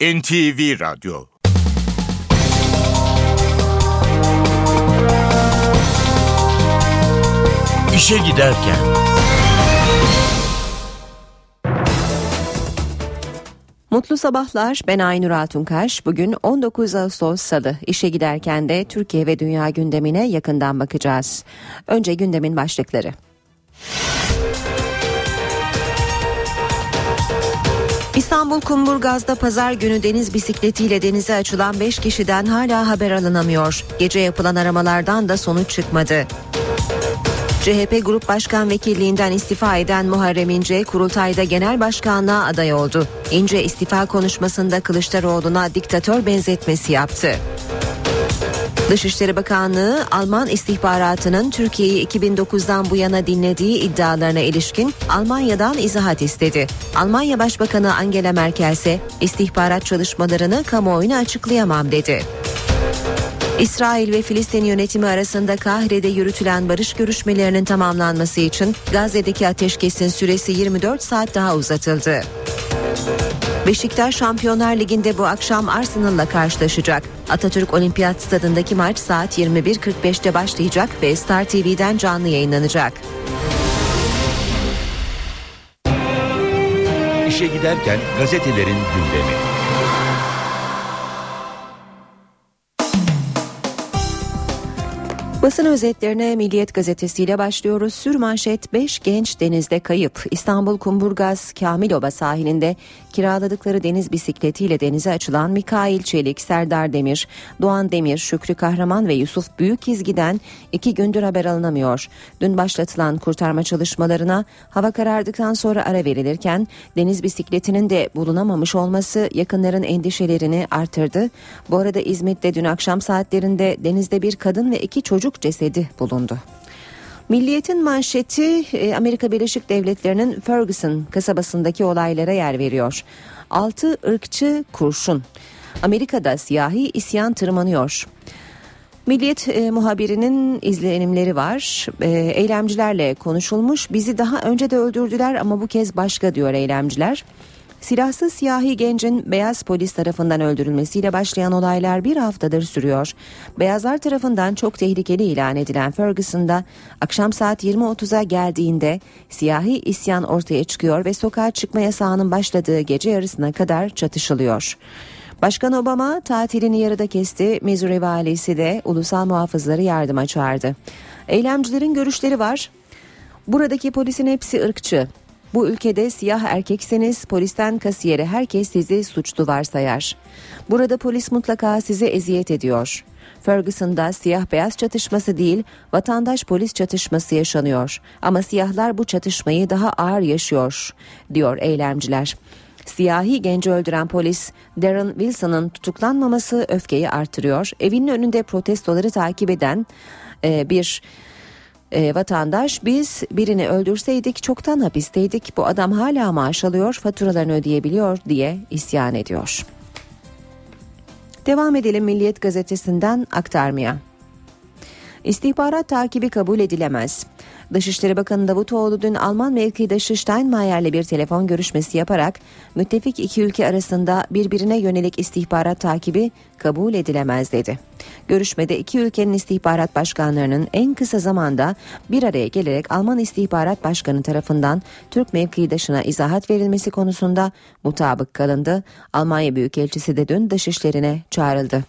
NTV Radyo İşe Giderken Mutlu sabahlar. Ben Aynur Altunkaş. Bugün 19 Ağustos Salı. İşe giderken de Türkiye ve dünya gündemine yakından bakacağız. Önce gündemin başlıkları. İstanbul Kumburgaz'da pazar günü deniz bisikletiyle denize açılan 5 kişiden hala haber alınamıyor. Gece yapılan aramalardan da sonuç çıkmadı. CHP Grup Başkan Vekilliğinden istifa eden Muharrem İnce kurultayda genel başkanlığa aday oldu. İnce istifa konuşmasında Kılıçdaroğlu'na diktatör benzetmesi yaptı. Dışişleri Bakanlığı Alman istihbaratının Türkiye'yi 2009'dan bu yana dinlediği iddialarına ilişkin Almanya'dan izahat istedi. Almanya Başbakanı Angela Merkel ise istihbarat çalışmalarını kamuoyuna açıklayamam dedi. İsrail ve Filistin yönetimi arasında Kahire'de yürütülen barış görüşmelerinin tamamlanması için Gazze'deki ateşkesin süresi 24 saat daha uzatıldı. Beşiktaş Şampiyonlar Ligi'nde bu akşam Arsenal'la karşılaşacak. Atatürk Olimpiyat Stadındaki maç saat 21.45'te başlayacak ve Star TV'den canlı yayınlanacak. İşe Giderken gazetelerin gündemi. Basın özetlerine Milliyet gazetesiyle başlıyoruz. Sür manşet 5 genç denizde kayıp. İstanbul Kumburgaz Kamiloba sahilinde kiraladıkları deniz bisikletiyle denize açılan Mikail Çelik, Serdar Demir, Doğan Demir, Şükrü Kahraman ve Yusuf Büyükizgi'den iki gündür haber alınamıyor. Dün başlatılan kurtarma çalışmalarına hava karardıktan sonra ara verilirken deniz bisikletinin de bulunamamış olması yakınların endişelerini artırdı. Bu arada İzmit'te dün akşam saatlerinde denizde bir kadın ve iki çocuk cesedi bulundu. Milliyetin manşeti e, Amerika Birleşik Devletleri'nin Ferguson kasabasındaki olaylara yer veriyor. Altı ırkçı kurşun. Amerika'da siyahi isyan tırmanıyor. Milliyet e, muhabirinin izlenimleri var. E, eylemcilerle konuşulmuş. Bizi daha önce de öldürdüler ama bu kez başka diyor eylemciler. Silahsız siyahi gencin beyaz polis tarafından öldürülmesiyle başlayan olaylar bir haftadır sürüyor. Beyazlar tarafından çok tehlikeli ilan edilen Ferguson'da akşam saat 20.30'a geldiğinde siyahi isyan ortaya çıkıyor ve sokağa çıkma yasağının başladığı gece yarısına kadar çatışılıyor. Başkan Obama tatilini yarıda kesti. Missouri valisi de ulusal muhafızları yardıma çağırdı. Eylemcilerin görüşleri var. Buradaki polisin hepsi ırkçı. Bu ülkede siyah erkekseniz polisten kasiyere herkes sizi suçlu varsayar. Burada polis mutlaka size eziyet ediyor. Ferguson'da siyah beyaz çatışması değil, vatandaş polis çatışması yaşanıyor. Ama siyahlar bu çatışmayı daha ağır yaşıyor, diyor eylemciler. Siyahi genci öldüren polis Darren Wilson'ın tutuklanmaması öfkeyi artırıyor. Evinin önünde protestoları takip eden e, bir e, vatandaş biz birini öldürseydik çoktan hapisteydik bu adam hala maaş alıyor faturalarını ödeyebiliyor diye isyan ediyor. Devam edelim Milliyet gazetesinden aktarmaya. İstihbarat takibi kabul edilemez. Dışişleri Bakanı Davutoğlu dün Alman mevkidaşı Steinmeier'le bir telefon görüşmesi yaparak müttefik iki ülke arasında birbirine yönelik istihbarat takibi kabul edilemez dedi. Görüşmede iki ülkenin istihbarat başkanlarının en kısa zamanda bir araya gelerek Alman istihbarat başkanı tarafından Türk mevkidaşına izahat verilmesi konusunda mutabık kalındı. Almanya Büyükelçisi de dün dışişlerine çağrıldı.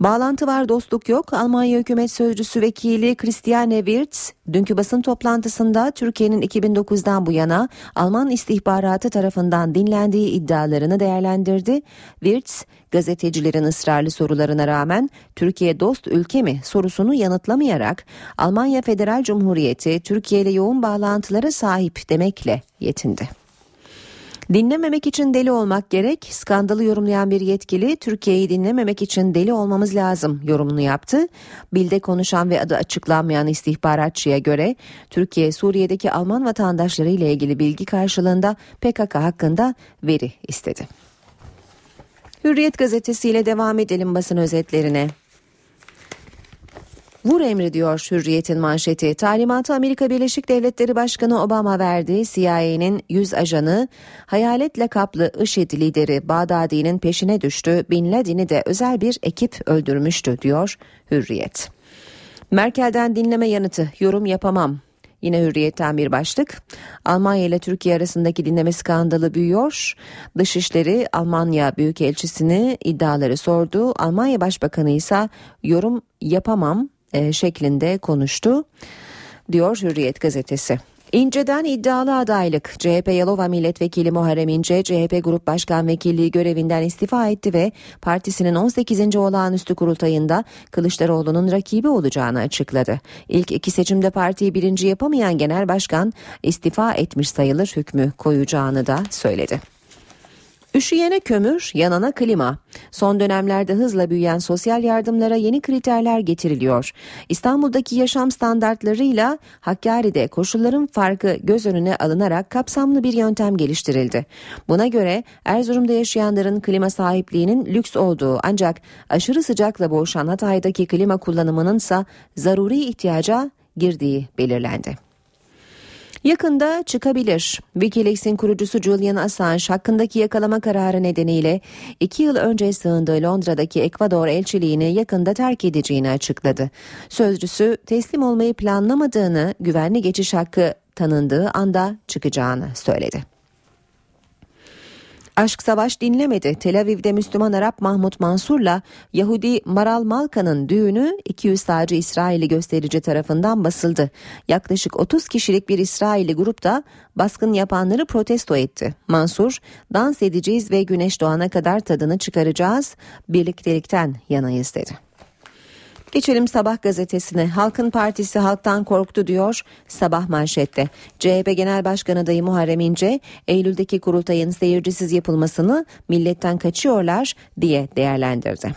Bağlantı var dostluk yok. Almanya hükümet sözcüsü vekili Christiane Wirtz dünkü basın toplantısında Türkiye'nin 2009'dan bu yana Alman istihbaratı tarafından dinlendiği iddialarını değerlendirdi. Wirtz gazetecilerin ısrarlı sorularına rağmen Türkiye dost ülke mi sorusunu yanıtlamayarak Almanya Federal Cumhuriyeti Türkiye ile yoğun bağlantılara sahip demekle yetindi. Dinlememek için deli olmak gerek. Skandalı yorumlayan bir yetkili Türkiye'yi dinlememek için deli olmamız lazım yorumunu yaptı. Bilde konuşan ve adı açıklanmayan istihbaratçıya göre Türkiye Suriye'deki Alman vatandaşları ile ilgili bilgi karşılığında PKK hakkında veri istedi. Hürriyet gazetesiyle devam edelim basın özetlerine. Vur emri diyor Hürriyet'in manşeti. Talimatı Amerika Birleşik Devletleri Başkanı Obama verdi. CIA'nin 100 ajanı hayalet lakaplı IŞİD lideri Bağdadi'nin peşine düştü. Bin Laden'i de özel bir ekip öldürmüştü diyor Hürriyet. Merkel'den dinleme yanıtı yorum yapamam. Yine hürriyetten bir başlık. Almanya ile Türkiye arasındaki dinleme skandalı büyüyor. Dışişleri Almanya Büyükelçisini iddiaları sordu. Almanya Başbakanı ise yorum yapamam e, şeklinde konuştu diyor Hürriyet gazetesi. İnce'den iddialı adaylık. CHP Yalova Milletvekili Muharrem İnce, CHP Grup Başkan Vekilliği görevinden istifa etti ve partisinin 18. olağanüstü kurultayında Kılıçdaroğlu'nun rakibi olacağını açıkladı. İlk iki seçimde partiyi birinci yapamayan genel başkan istifa etmiş sayılır hükmü koyacağını da söyledi. Üşüyene kömür, yanana klima. Son dönemlerde hızla büyüyen sosyal yardımlara yeni kriterler getiriliyor. İstanbul'daki yaşam standartlarıyla Hakkari'de koşulların farkı göz önüne alınarak kapsamlı bir yöntem geliştirildi. Buna göre Erzurum'da yaşayanların klima sahipliğinin lüks olduğu ancak aşırı sıcakla boğuşan Hatay'daki klima kullanımının ise zaruri ihtiyaca girdiği belirlendi. Yakında çıkabilir. Wikileaks'in kurucusu Julian Assange hakkındaki yakalama kararı nedeniyle iki yıl önce sığındığı Londra'daki Ekvador elçiliğini yakında terk edeceğini açıkladı. Sözcüsü teslim olmayı planlamadığını, güvenli geçiş hakkı tanındığı anda çıkacağını söyledi. Aşk savaş dinlemedi. Tel Aviv'de Müslüman Arap Mahmut Mansur'la Yahudi Maral Malka'nın düğünü 200 sağcı İsrailli gösterici tarafından basıldı. Yaklaşık 30 kişilik bir İsrailli grup da baskın yapanları protesto etti. Mansur, dans edeceğiz ve güneş doğana kadar tadını çıkaracağız, birliktelikten yanayız dedi. Geçelim Sabah gazetesine. Halkın Partisi halktan korktu diyor Sabah manşette. CHP Genel Başkan adayı Muharrem İnce, Eylül'deki kurultayın seyircisiz yapılmasını milletten kaçıyorlar diye değerlendirdi.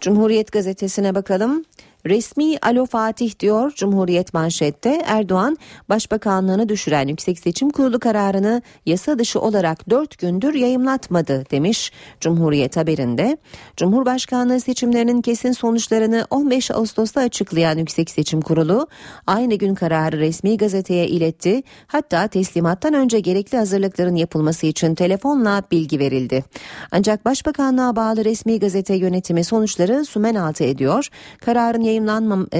Cumhuriyet gazetesine bakalım. Resmi Alo Fatih diyor Cumhuriyet manşette Erdoğan başbakanlığını düşüren Yüksek Seçim Kurulu kararını yasa dışı olarak 4 gündür yayımlatmadı demiş Cumhuriyet haberinde. Cumhurbaşkanlığı seçimlerinin kesin sonuçlarını 15 Ağustos'ta açıklayan Yüksek Seçim Kurulu aynı gün kararı resmi gazeteye iletti. Hatta teslimattan önce gerekli hazırlıkların yapılması için telefonla bilgi verildi. Ancak Başbakanlığa bağlı resmi gazete yönetimi sonuçları sümen altı ediyor. Kararın yayımlanma, e,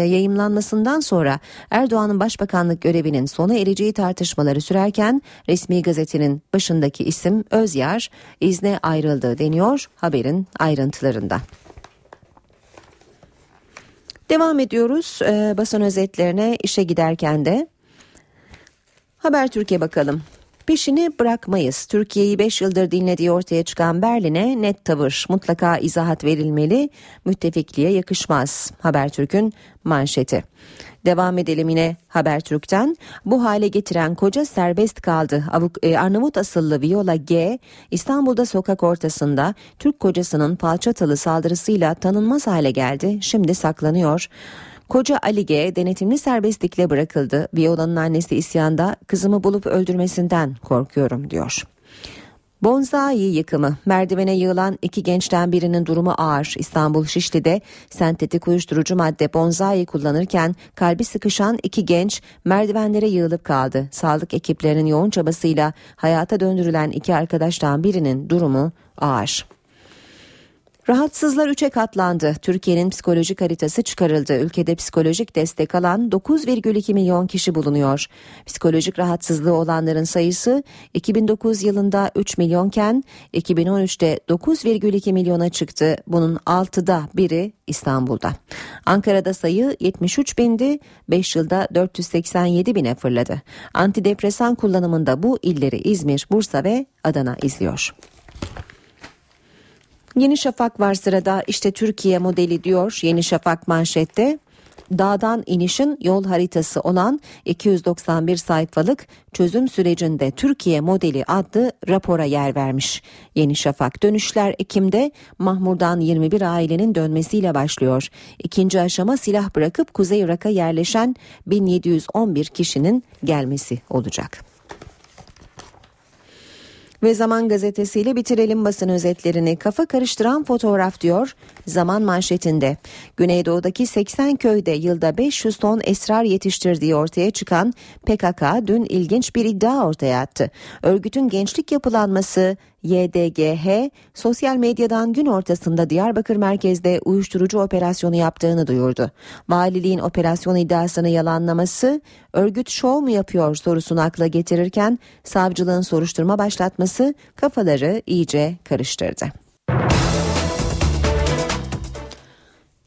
sonra Erdoğan'ın başbakanlık görevinin sona ereceği tartışmaları sürerken resmi gazetenin başındaki isim Özyar izne ayrıldı deniyor haberin ayrıntılarında. Devam ediyoruz e, basın özetlerine işe giderken de Haber Türkiye bakalım. Peşini bırakmayız. Türkiye'yi 5 yıldır dinlediği ortaya çıkan Berlin'e net tavır. Mutlaka izahat verilmeli. Müttefikliğe yakışmaz. Habertürk'ün manşeti. Devam edelim yine Habertürk'ten. Bu hale getiren koca serbest kaldı. Avuk, e, Arnavut asıllı Viola G. İstanbul'da sokak ortasında Türk kocasının falçatalı saldırısıyla tanınmaz hale geldi. Şimdi saklanıyor. Koca Ali G denetimli serbestlikle bırakıldı. Viola'nın annesi isyanda kızımı bulup öldürmesinden korkuyorum diyor. Bonzai yıkımı. Merdivene yığılan iki gençten birinin durumu ağır. İstanbul Şişli'de sentetik uyuşturucu madde bonzai kullanırken kalbi sıkışan iki genç merdivenlere yığılıp kaldı. Sağlık ekiplerinin yoğun çabasıyla hayata döndürülen iki arkadaştan birinin durumu ağır. Rahatsızlar 3'e katlandı. Türkiye'nin psikolojik haritası çıkarıldı. Ülkede psikolojik destek alan 9,2 milyon kişi bulunuyor. Psikolojik rahatsızlığı olanların sayısı 2009 yılında 3 milyonken 2013'te 9,2 milyona çıktı. Bunun 6'da biri İstanbul'da. Ankara'da sayı 73 bindi, 5 yılda 487 bine fırladı. Antidepresan kullanımında bu illeri İzmir, Bursa ve Adana izliyor. Yeni Şafak var sırada işte Türkiye modeli diyor Yeni Şafak manşette. Dağdan inişin yol haritası olan 291 sayfalık çözüm sürecinde Türkiye modeli adlı rapora yer vermiş. Yeni Şafak dönüşler Ekim'de Mahmur'dan 21 ailenin dönmesiyle başlıyor. İkinci aşama silah bırakıp Kuzey Irak'a yerleşen 1711 kişinin gelmesi olacak. Ve Zaman gazetesiyle bitirelim basın özetlerini. Kafa karıştıran fotoğraf diyor Zaman manşetinde. Güneydoğu'daki 80 köyde yılda 500 ton esrar yetiştirdiği ortaya çıkan PKK dün ilginç bir iddia ortaya attı. Örgütün gençlik yapılanması YDGH sosyal medyadan gün ortasında Diyarbakır merkezde uyuşturucu operasyonu yaptığını duyurdu. Valiliğin operasyon iddiasını yalanlaması örgüt şov mu yapıyor sorusunu akla getirirken savcılığın soruşturma başlatması kafaları iyice karıştırdı.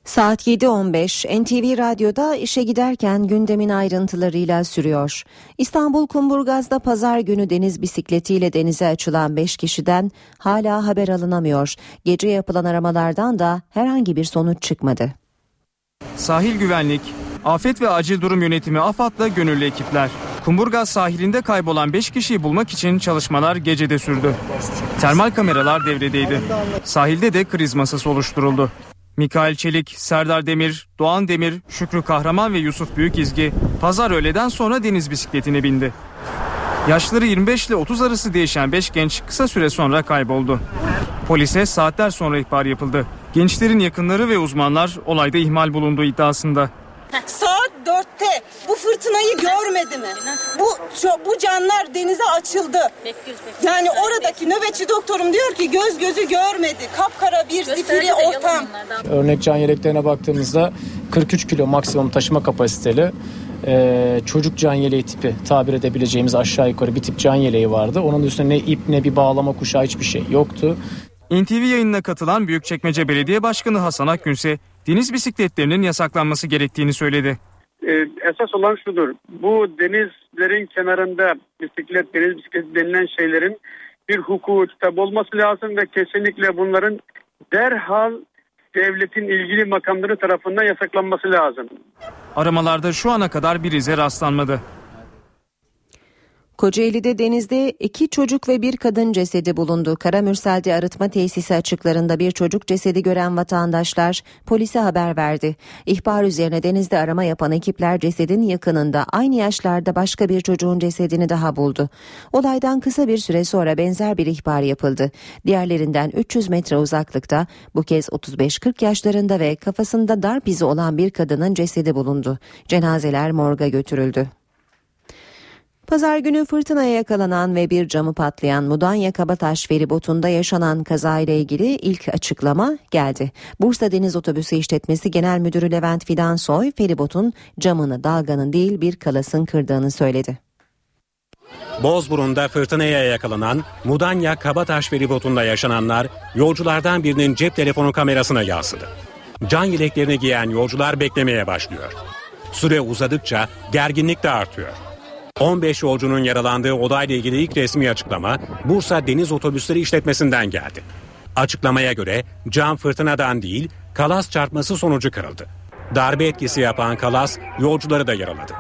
Saat 7.15 NTV Radyo'da işe giderken gündemin ayrıntılarıyla sürüyor. İstanbul Kumburgaz'da pazar günü deniz bisikletiyle denize açılan 5 kişiden hala haber alınamıyor. Gece yapılan aramalardan da herhangi bir sonuç çıkmadı. Sahil Güvenlik, Afet ve Acil Durum Yönetimi AFAD'la gönüllü ekipler. Kumburgaz sahilinde kaybolan 5 kişiyi bulmak için çalışmalar gecede sürdü. Termal kameralar devredeydi. Sahilde de kriz masası oluşturuldu. Mikail Çelik, Serdar Demir, Doğan Demir, Şükrü Kahraman ve Yusuf Büyükizgi pazar öğleden sonra deniz bisikletine bindi. Yaşları 25 ile 30 arası değişen 5 genç kısa süre sonra kayboldu. Polise saatler sonra ihbar yapıldı. Gençlerin yakınları ve uzmanlar olayda ihmal bulunduğu iddiasında. Saat dörtte bu fırtınayı görmedi mi? Bu bu canlar denize açıldı. Yani oradaki nöbetçi doktorum diyor ki göz gözü görmedi. Kapkara bir zifiri ortam. Örnek can yeleklerine baktığımızda 43 kilo maksimum taşıma kapasiteli e, çocuk can yeleği tipi tabir edebileceğimiz aşağı yukarı bir tip can yeleği vardı. Onun üstüne ne ip ne bir bağlama kuşağı hiçbir şey yoktu. NTV yayınına katılan Büyükçekmece Belediye Başkanı Hasan Akgünse deniz bisikletlerinin yasaklanması gerektiğini söyledi. Ee, esas olan şudur. Bu denizlerin kenarında bisiklet, deniz bisikleti denilen şeylerin bir hukuku kitap olması lazım ve kesinlikle bunların derhal devletin ilgili makamları tarafından yasaklanması lazım. Aramalarda şu ana kadar bir ize rastlanmadı. Kocaeli'de denizde iki çocuk ve bir kadın cesedi bulundu. Karamürsel'de arıtma tesisi açıklarında bir çocuk cesedi gören vatandaşlar polise haber verdi. İhbar üzerine denizde arama yapan ekipler cesedin yakınında aynı yaşlarda başka bir çocuğun cesedini daha buldu. Olaydan kısa bir süre sonra benzer bir ihbar yapıldı. Diğerlerinden 300 metre uzaklıkta bu kez 35-40 yaşlarında ve kafasında darp izi olan bir kadının cesedi bulundu. Cenazeler morga götürüldü. Pazar günü fırtınaya yakalanan ve bir camı patlayan Mudanya Kabataş feribotunda yaşanan kazayla ilgili ilk açıklama geldi. Bursa Deniz Otobüsü İşletmesi Genel Müdürü Levent Fidansoy feribotun camını dalganın değil bir kalasın kırdığını söyledi. Bozburun'da fırtınaya yakalanan Mudanya Kabataş feribotunda yaşananlar yolculardan birinin cep telefonu kamerasına yansıdı. Can yeleklerini giyen yolcular beklemeye başlıyor. Süre uzadıkça gerginlik de artıyor. 15 yolcunun yaralandığı olayla ilgili ilk resmi açıklama Bursa Deniz Otobüsleri işletmesinden geldi. Açıklamaya göre cam fırtınadan değil kalas çarpması sonucu kırıldı. Darbe etkisi yapan kalas yolcuları da yaraladı.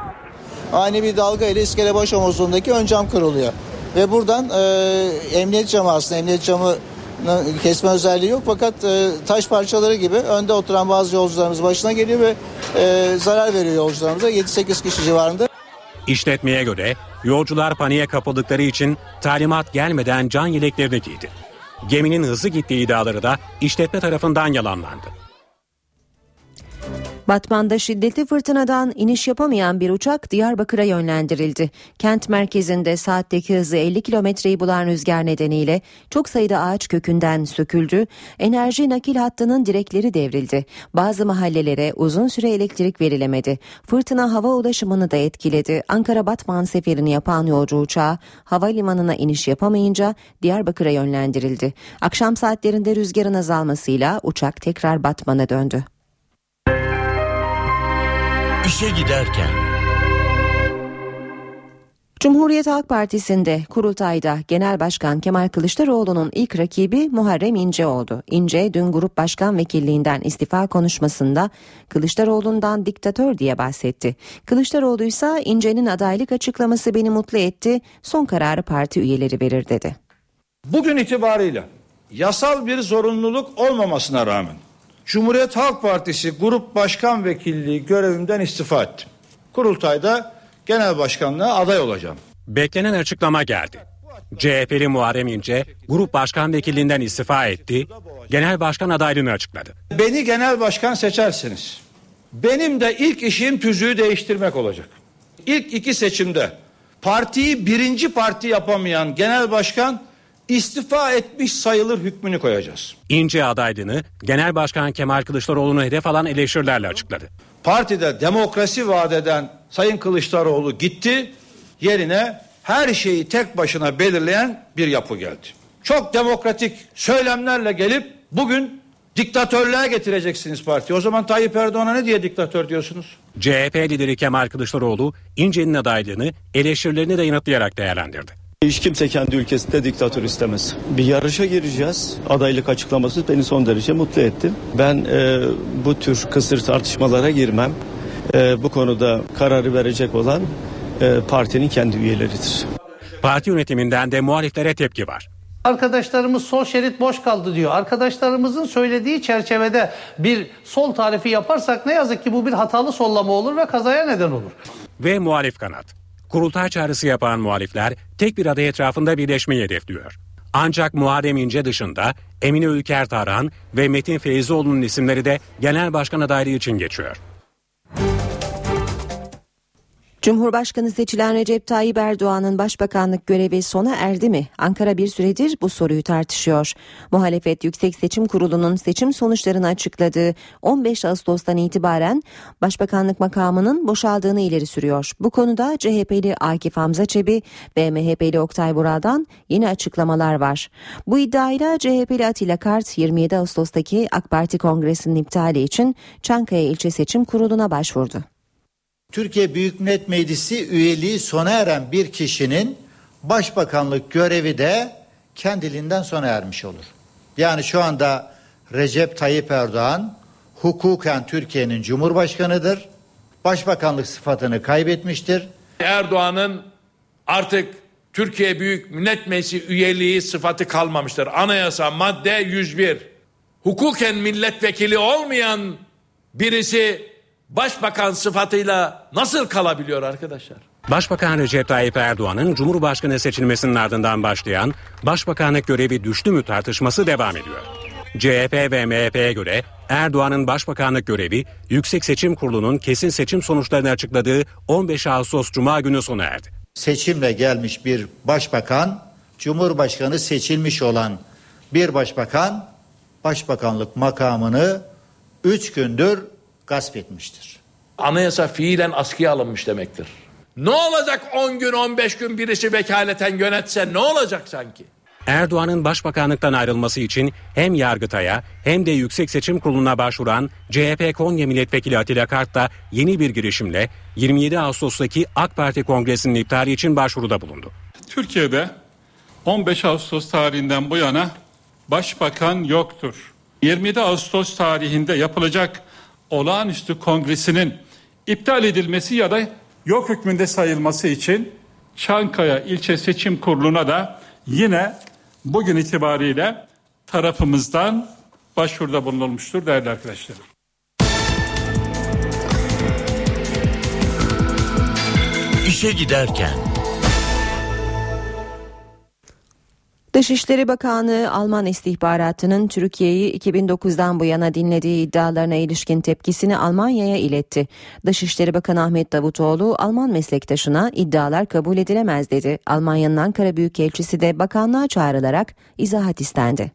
ani bir dalga ile iskele baş omuzundaki ön cam kırılıyor. Ve buradan e, emniyet camı aslında emniyet camı kesme özelliği yok fakat e, taş parçaları gibi önde oturan bazı yolcularımız başına geliyor ve e, zarar veriyor yolcularımıza 7-8 kişi civarında. İşletmeye göre yolcular paniğe kapıldıkları için talimat gelmeden can yeleklerini giydi. Geminin hızlı gittiği iddiaları da işletme tarafından yalanlandı. Batman'da şiddetli fırtınadan iniş yapamayan bir uçak Diyarbakır'a yönlendirildi. Kent merkezinde saatteki hızı 50 kilometreyi bulan rüzgar nedeniyle çok sayıda ağaç kökünden söküldü. Enerji nakil hattının direkleri devrildi. Bazı mahallelere uzun süre elektrik verilemedi. Fırtına hava ulaşımını da etkiledi. Ankara-Batman seferini yapan yolcu uçağı havalimanına iniş yapamayınca Diyarbakır'a yönlendirildi. Akşam saatlerinde rüzgarın azalmasıyla uçak tekrar Batman'a döndü. İşe giderken Cumhuriyet Halk Partisi'nde kurultayda Genel Başkan Kemal Kılıçdaroğlu'nun ilk rakibi Muharrem İnce oldu. İnce dün grup başkan vekilliğinden istifa konuşmasında Kılıçdaroğlu'ndan diktatör diye bahsetti. Kılıçdaroğlu ise İnce'nin adaylık açıklaması beni mutlu etti, son kararı parti üyeleri verir dedi. Bugün itibarıyla yasal bir zorunluluk olmamasına rağmen Cumhuriyet Halk Partisi Grup Başkan Vekilliği görevimden istifa ettim. Kurultayda genel başkanlığa aday olacağım. Beklenen açıklama geldi. CHP'li Muharrem İnce grup başkan vekilliğinden istifa etti, genel başkan adaylığını açıkladı. Beni genel başkan seçersiniz. Benim de ilk işim tüzüğü değiştirmek olacak. İlk iki seçimde partiyi birinci parti yapamayan genel başkan istifa etmiş sayılır hükmünü koyacağız. İnce adaylığını Genel Başkan Kemal Kılıçdaroğlu'nu hedef alan eleştirilerle açıkladı. Partide demokrasi vaat eden Sayın Kılıçdaroğlu gitti. Yerine her şeyi tek başına belirleyen bir yapı geldi. Çok demokratik söylemlerle gelip bugün diktatörlüğe getireceksiniz parti. O zaman Tayyip Erdoğan'a ne diye diktatör diyorsunuz? CHP lideri Kemal Kılıçdaroğlu İnce'nin adaylığını eleştirilerini de yanıtlayarak değerlendirdi. Hiç kimse kendi ülkesinde diktatör istemez. Bir yarışa gireceğiz. Adaylık açıklaması beni son derece mutlu etti. Ben e, bu tür kısır tartışmalara girmem. E, bu konuda kararı verecek olan e, partinin kendi üyeleridir. Parti yönetiminden de muhaliflere tepki var. Arkadaşlarımız sol şerit boş kaldı diyor. Arkadaşlarımızın söylediği çerçevede bir sol tarifi yaparsak ne yazık ki bu bir hatalı sollama olur ve kazaya neden olur. Ve muhalif kanat. Kurultay çağrısı yapan muhalifler tek bir aday etrafında birleşmeyi hedefliyor. Ancak Muharrem İnce dışında Emine Ülker Tarhan ve Metin Feyzioğlu'nun isimleri de genel başkan adaylığı için geçiyor. Cumhurbaşkanı seçilen Recep Tayyip Erdoğan'ın başbakanlık görevi sona erdi mi? Ankara bir süredir bu soruyu tartışıyor. Muhalefet Yüksek Seçim Kurulu'nun seçim sonuçlarını açıkladığı 15 Ağustos'tan itibaren başbakanlık makamının boşaldığını ileri sürüyor. Bu konuda CHP'li Akif Hamza Çebi ve MHP'li Oktay Vural'dan yeni açıklamalar var. Bu iddiayla CHP'li Atilla Kart 27 Ağustos'taki AK Parti Kongresi'nin iptali için Çankaya İlçe Seçim Kurulu'na başvurdu. Türkiye Büyük Millet Meclisi üyeliği sona eren bir kişinin başbakanlık görevi de kendiliğinden sona ermiş olur. Yani şu anda Recep Tayyip Erdoğan hukuken Türkiye'nin cumhurbaşkanıdır. Başbakanlık sıfatını kaybetmiştir. Erdoğan'ın artık Türkiye Büyük Millet Meclisi üyeliği sıfatı kalmamıştır. Anayasa madde 101. Hukuken milletvekili olmayan birisi başbakan sıfatıyla nasıl kalabiliyor arkadaşlar? Başbakan Recep Tayyip Erdoğan'ın Cumhurbaşkanı seçilmesinin ardından başlayan başbakanlık görevi düştü mü tartışması devam ediyor. CHP ve MHP'ye göre Erdoğan'ın başbakanlık görevi Yüksek Seçim Kurulu'nun kesin seçim sonuçlarını açıkladığı 15 Ağustos Cuma günü sona erdi. Seçimle gelmiş bir başbakan, Cumhurbaşkanı seçilmiş olan bir başbakan, başbakanlık makamını 3 gündür gasp etmiştir. Anayasa fiilen askıya alınmış demektir. Ne olacak 10 gün 15 gün birisi vekaleten yönetse ne olacak sanki? Erdoğan'ın başbakanlıktan ayrılması için hem Yargıtay'a hem de Yüksek Seçim Kurulu'na başvuran CHP Konya Milletvekili Atilla Kart da yeni bir girişimle 27 Ağustos'taki AK Parti Kongresi'nin iptali için başvuruda bulundu. Türkiye'de 15 Ağustos tarihinden bu yana başbakan yoktur. 27 Ağustos tarihinde yapılacak olağanüstü kongresinin iptal edilmesi ya da yok hükmünde sayılması için Çankaya İlçe Seçim Kurulu'na da yine bugün itibariyle tarafımızdan başvuruda bulunulmuştur değerli arkadaşlarım. İşe giderken Dışişleri Bakanlığı Alman istihbaratının Türkiye'yi 2009'dan bu yana dinlediği iddialarına ilişkin tepkisini Almanya'ya iletti. Dışişleri Bakanı Ahmet Davutoğlu Alman meslektaşına iddialar kabul edilemez dedi. Almanya'nın Ankara Büyükelçisi de bakanlığa çağrılarak izahat istendi.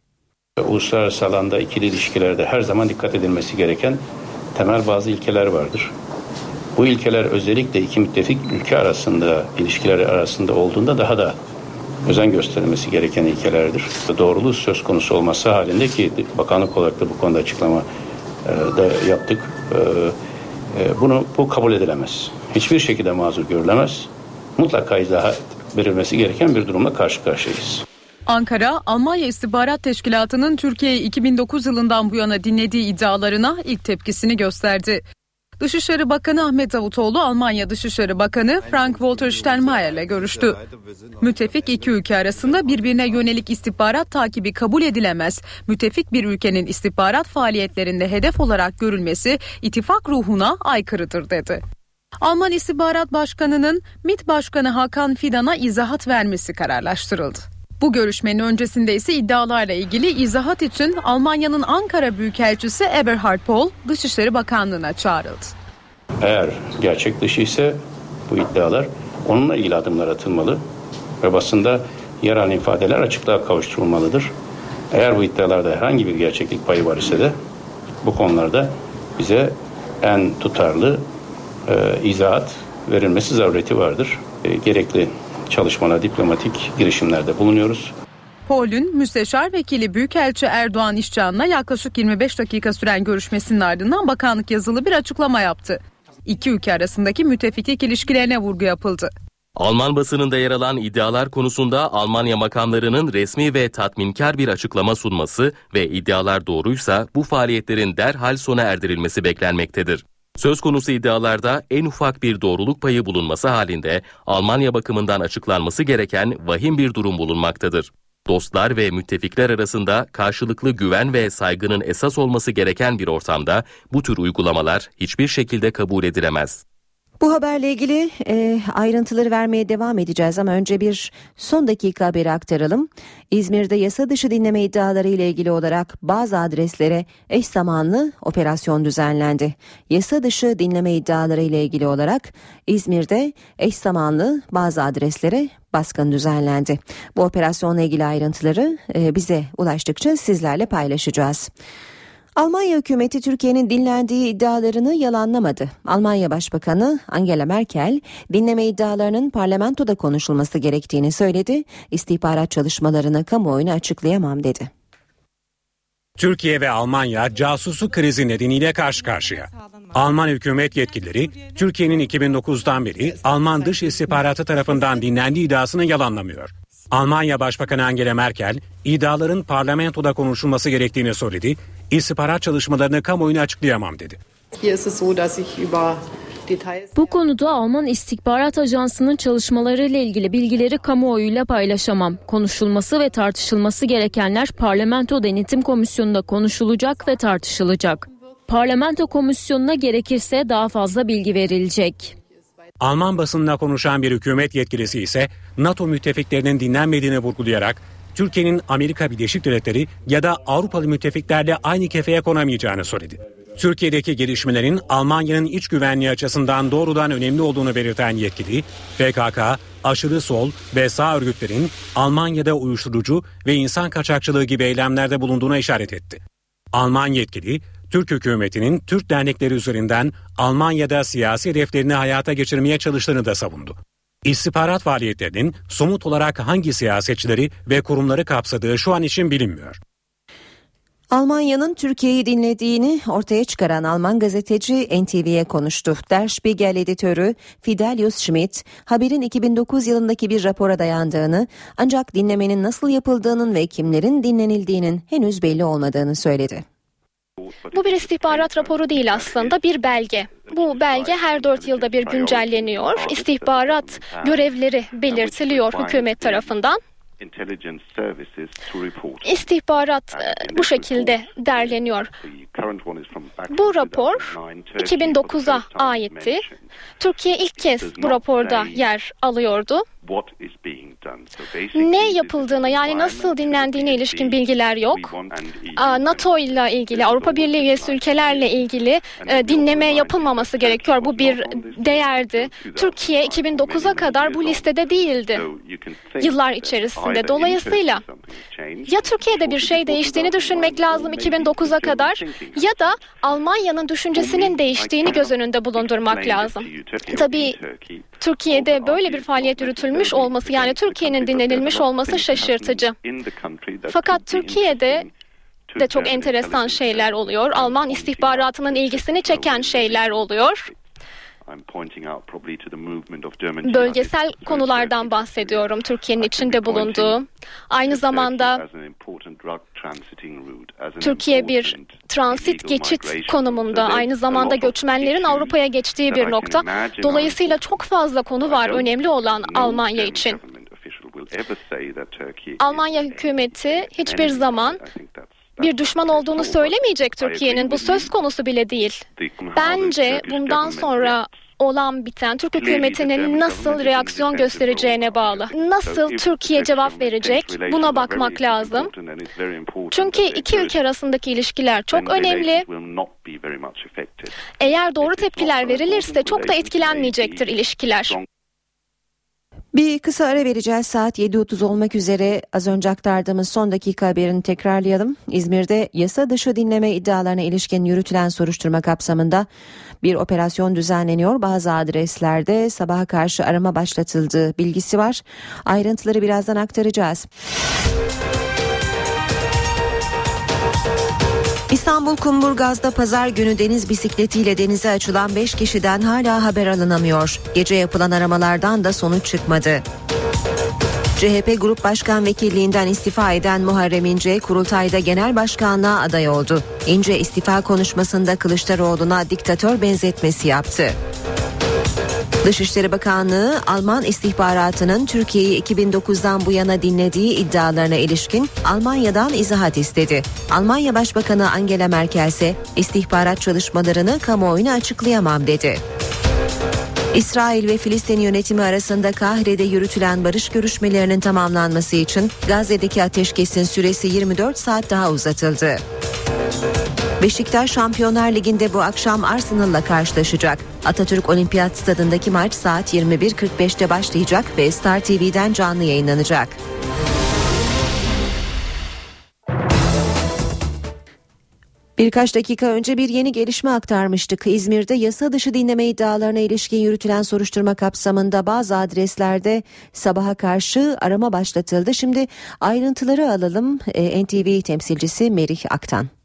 Uluslararası alanda ikili ilişkilerde her zaman dikkat edilmesi gereken temel bazı ilkeler vardır. Bu ilkeler özellikle iki müttefik ülke arasında, ilişkileri arasında olduğunda daha da özen gösterilmesi gereken ilkelerdir. Doğruluğu söz konusu olması halinde ki bakanlık olarak da bu konuda açıklama e, da yaptık. E, e, bunu bu kabul edilemez. Hiçbir şekilde mazur görülemez. Mutlaka izahat verilmesi gereken bir durumla karşı karşıyayız. Ankara, Almanya İstihbarat Teşkilatı'nın Türkiye'yi 2009 yılından bu yana dinlediği iddialarına ilk tepkisini gösterdi. Dışişleri Bakanı Ahmet Davutoğlu Almanya Dışişleri Bakanı Frank-Walter Steinmeier ile görüştü. Müttefik iki ülke arasında birbirine yönelik istihbarat takibi kabul edilemez. Müttefik bir ülkenin istihbarat faaliyetlerinde hedef olarak görülmesi ittifak ruhuna aykırıdır dedi. Alman İstihbarat Başkanı'nın MİT Başkanı Hakan Fidan'a izahat vermesi kararlaştırıldı. Bu görüşmenin öncesinde ise iddialarla ilgili izahat için Almanya'nın Ankara Büyükelçisi Eberhard Pohl Dışişleri Bakanlığı'na çağrıldı. Eğer gerçek dışı ise bu iddialar onunla ilgili adımlar atılmalı ve basında yer ifadeler açıklığa kavuşturulmalıdır. Eğer bu iddialarda herhangi bir gerçeklik payı var ise de bu konularda bize en tutarlı e, izahat verilmesi zarureti vardır. E, gerekli çalışmalar, diplomatik girişimlerde bulunuyoruz. Pol'ün müsteşar vekili Büyükelçi Erdoğan İşcan'la yaklaşık 25 dakika süren görüşmesinin ardından bakanlık yazılı bir açıklama yaptı. İki ülke arasındaki müttefiklik ilişkilerine vurgu yapıldı. Alman basınında yer alan iddialar konusunda Almanya makamlarının resmi ve tatminkar bir açıklama sunması ve iddialar doğruysa bu faaliyetlerin derhal sona erdirilmesi beklenmektedir. Söz konusu iddialarda en ufak bir doğruluk payı bulunması halinde Almanya bakımından açıklanması gereken vahim bir durum bulunmaktadır. Dostlar ve müttefikler arasında karşılıklı güven ve saygının esas olması gereken bir ortamda bu tür uygulamalar hiçbir şekilde kabul edilemez. Bu haberle ilgili e, ayrıntıları vermeye devam edeceğiz ama önce bir son dakika haberi aktaralım. İzmir'de yasa dışı dinleme iddiaları ile ilgili olarak bazı adreslere eş zamanlı operasyon düzenlendi. Yasa dışı dinleme iddiaları ile ilgili olarak İzmir'de eş zamanlı bazı adreslere baskın düzenlendi. Bu operasyonla ilgili ayrıntıları e, bize ulaştıkça sizlerle paylaşacağız. Almanya hükümeti Türkiye'nin dinlendiği iddialarını yalanlamadı. Almanya Başbakanı Angela Merkel dinleme iddialarının parlamentoda konuşulması gerektiğini söyledi. İstihbarat çalışmalarını kamuoyuna açıklayamam dedi. Türkiye ve Almanya casusu krizi nedeniyle karşı karşıya. Alman hükümet yetkilileri Türkiye'nin 2009'dan beri Alman dış istihbaratı tarafından dinlendiği iddiasını yalanlamıyor. Almanya Başbakanı Angela Merkel iddiaların parlamentoda konuşulması gerektiğini söyledi. İstihbarat çalışmalarını kamuoyuna açıklayamam dedi. Bu konuda Alman İstihbarat Ajansı'nın çalışmaları ile ilgili bilgileri kamuoyuyla paylaşamam. Konuşulması ve tartışılması gerekenler Parlamento Denetim Komisyonu'nda konuşulacak ve tartışılacak. Parlamento Komisyonu'na gerekirse daha fazla bilgi verilecek. Alman basınına konuşan bir hükümet yetkilisi ise NATO müttefiklerinin dinlenmediğini vurgulayarak Türkiye'nin Amerika Birleşik Devletleri ya da Avrupalı müttefiklerle aynı kefeye konamayacağını söyledi. Türkiye'deki gelişmelerin Almanya'nın iç güvenliği açısından doğrudan önemli olduğunu belirten yetkili, PKK, aşırı sol ve sağ örgütlerin Almanya'da uyuşturucu ve insan kaçakçılığı gibi eylemlerde bulunduğuna işaret etti. Alman yetkili, Türk hükümetinin Türk dernekleri üzerinden Almanya'da siyasi hedeflerini hayata geçirmeye çalıştığını da savundu. İstihbarat faaliyetlerinin somut olarak hangi siyasetçileri ve kurumları kapsadığı şu an için bilinmiyor. Almanya'nın Türkiye'yi dinlediğini ortaya çıkaran Alman gazeteci NTV'ye konuştu. Der Spiegel editörü Fidelius Schmidt, haberin 2009 yılındaki bir rapora dayandığını ancak dinlemenin nasıl yapıldığının ve kimlerin dinlenildiğinin henüz belli olmadığını söyledi. Bu bir istihbarat raporu değil aslında bir belge. Bu belge her dört yılda bir güncelleniyor. İstihbarat görevleri belirtiliyor hükümet tarafından. İstihbarat e, bu şekilde derleniyor. Bu rapor 2009'a aitti. Türkiye ilk kez bu raporda yer alıyordu. Ne yapıldığına yani nasıl dinlendiğine ilişkin bilgiler yok. NATO ile ilgili, Avrupa Birliği üyesi ülkelerle ilgili e, dinleme yapılmaması gerekiyor. Bu bir değerdi. Türkiye 2009'a kadar bu listede değildi. Yıllar içerisinde. Dolayısıyla ya Türkiye'de bir şey değiştiğini düşünmek lazım 2009'a kadar ya da Almanya'nın düşüncesinin değiştiğini göz önünde bulundurmak lazım. Tabii Türkiye'de böyle bir faaliyet yürütülmüş olması yani Türkiye'nin dinlenilmiş olması şaşırtıcı. Fakat Türkiye'de de çok enteresan şeyler oluyor. Alman istihbaratının ilgisini çeken şeyler oluyor. Bölgesel konulardan bahsediyorum Türkiye'nin içinde bulunduğu. Aynı zamanda Türkiye bir transit geçit konumunda aynı zamanda göçmenlerin Avrupa'ya geçtiği bir nokta. Dolayısıyla çok fazla konu var önemli olan Almanya için. Almanya hükümeti hiçbir zaman bir düşman olduğunu söylemeyecek Türkiye'nin. Bu söz konusu bile değil. Bence bundan sonra olan biten Türk hükümetinin nasıl reaksiyon göstereceğine bağlı. Nasıl Türkiye cevap verecek buna bakmak lazım. Çünkü iki ülke arasındaki ilişkiler çok önemli. Eğer doğru tepkiler verilirse çok da etkilenmeyecektir ilişkiler. Bir kısa ara vereceğiz saat 7.30 olmak üzere az önce aktardığımız son dakika haberini tekrarlayalım. İzmir'de yasa dışı dinleme iddialarına ilişkin yürütülen soruşturma kapsamında bir operasyon düzenleniyor. Bazı adreslerde sabaha karşı arama başlatıldığı bilgisi var. Ayrıntıları birazdan aktaracağız. İstanbul Kumburgaz'da pazar günü deniz bisikletiyle denize açılan 5 kişiden hala haber alınamıyor. Gece yapılan aramalardan da sonuç çıkmadı. CHP Grup Başkan Vekilliğinden istifa eden Muharrem İnce kurultayda genel başkanlığa aday oldu. İnce istifa konuşmasında Kılıçdaroğlu'na diktatör benzetmesi yaptı. Dışişleri Bakanlığı Alman istihbaratının Türkiye'yi 2009'dan bu yana dinlediği iddialarına ilişkin Almanya'dan izahat istedi. Almanya Başbakanı Angela Merkel ise istihbarat çalışmalarını kamuoyuna açıklayamam dedi. İsrail ve Filistin yönetimi arasında Kahire'de yürütülen barış görüşmelerinin tamamlanması için Gazze'deki ateşkesin süresi 24 saat daha uzatıldı. Beşiktaş Şampiyonlar Ligi'nde bu akşam Arsenal'la karşılaşacak. Atatürk Olimpiyat Stadındaki maç saat 21.45'te başlayacak ve Star TV'den canlı yayınlanacak. Birkaç dakika önce bir yeni gelişme aktarmıştık. İzmir'de yasa dışı dinleme iddialarına ilişkin yürütülen soruşturma kapsamında bazı adreslerde sabaha karşı arama başlatıldı. Şimdi ayrıntıları alalım. Ee, NTV temsilcisi Merih Aktan.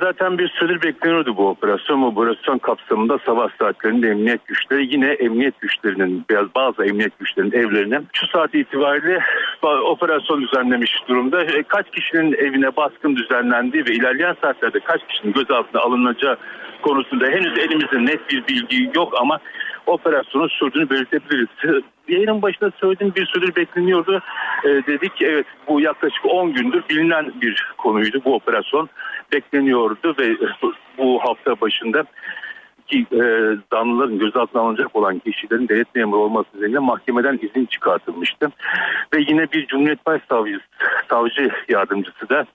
Zaten bir süredir bekleniyordu bu operasyon. Bu operasyon kapsamında sabah saatlerinde emniyet güçleri yine emniyet güçlerinin biraz bazı emniyet güçlerinin evlerine şu saat itibariyle operasyon düzenlemiş durumda. E, kaç kişinin evine baskın düzenlendiği ve ilerleyen saatlerde kaç kişinin gözaltına alınacağı konusunda henüz elimizde net bir bilgi yok ama operasyonun sürdüğünü belirtebiliriz. Yayının başında söylediğim bir süredir bekleniyordu. E, dedik evet bu yaklaşık 10 gündür bilinen bir konuydu bu operasyon bekleniyordu ve bu hafta başında ki e, zanlıların gözaltına alınacak olan kişilerin devlet memuru olması nedeniyle mahkemeden izin çıkartılmıştı. Ve yine bir Cumhuriyet Başsavcısı, savcı yardımcısı da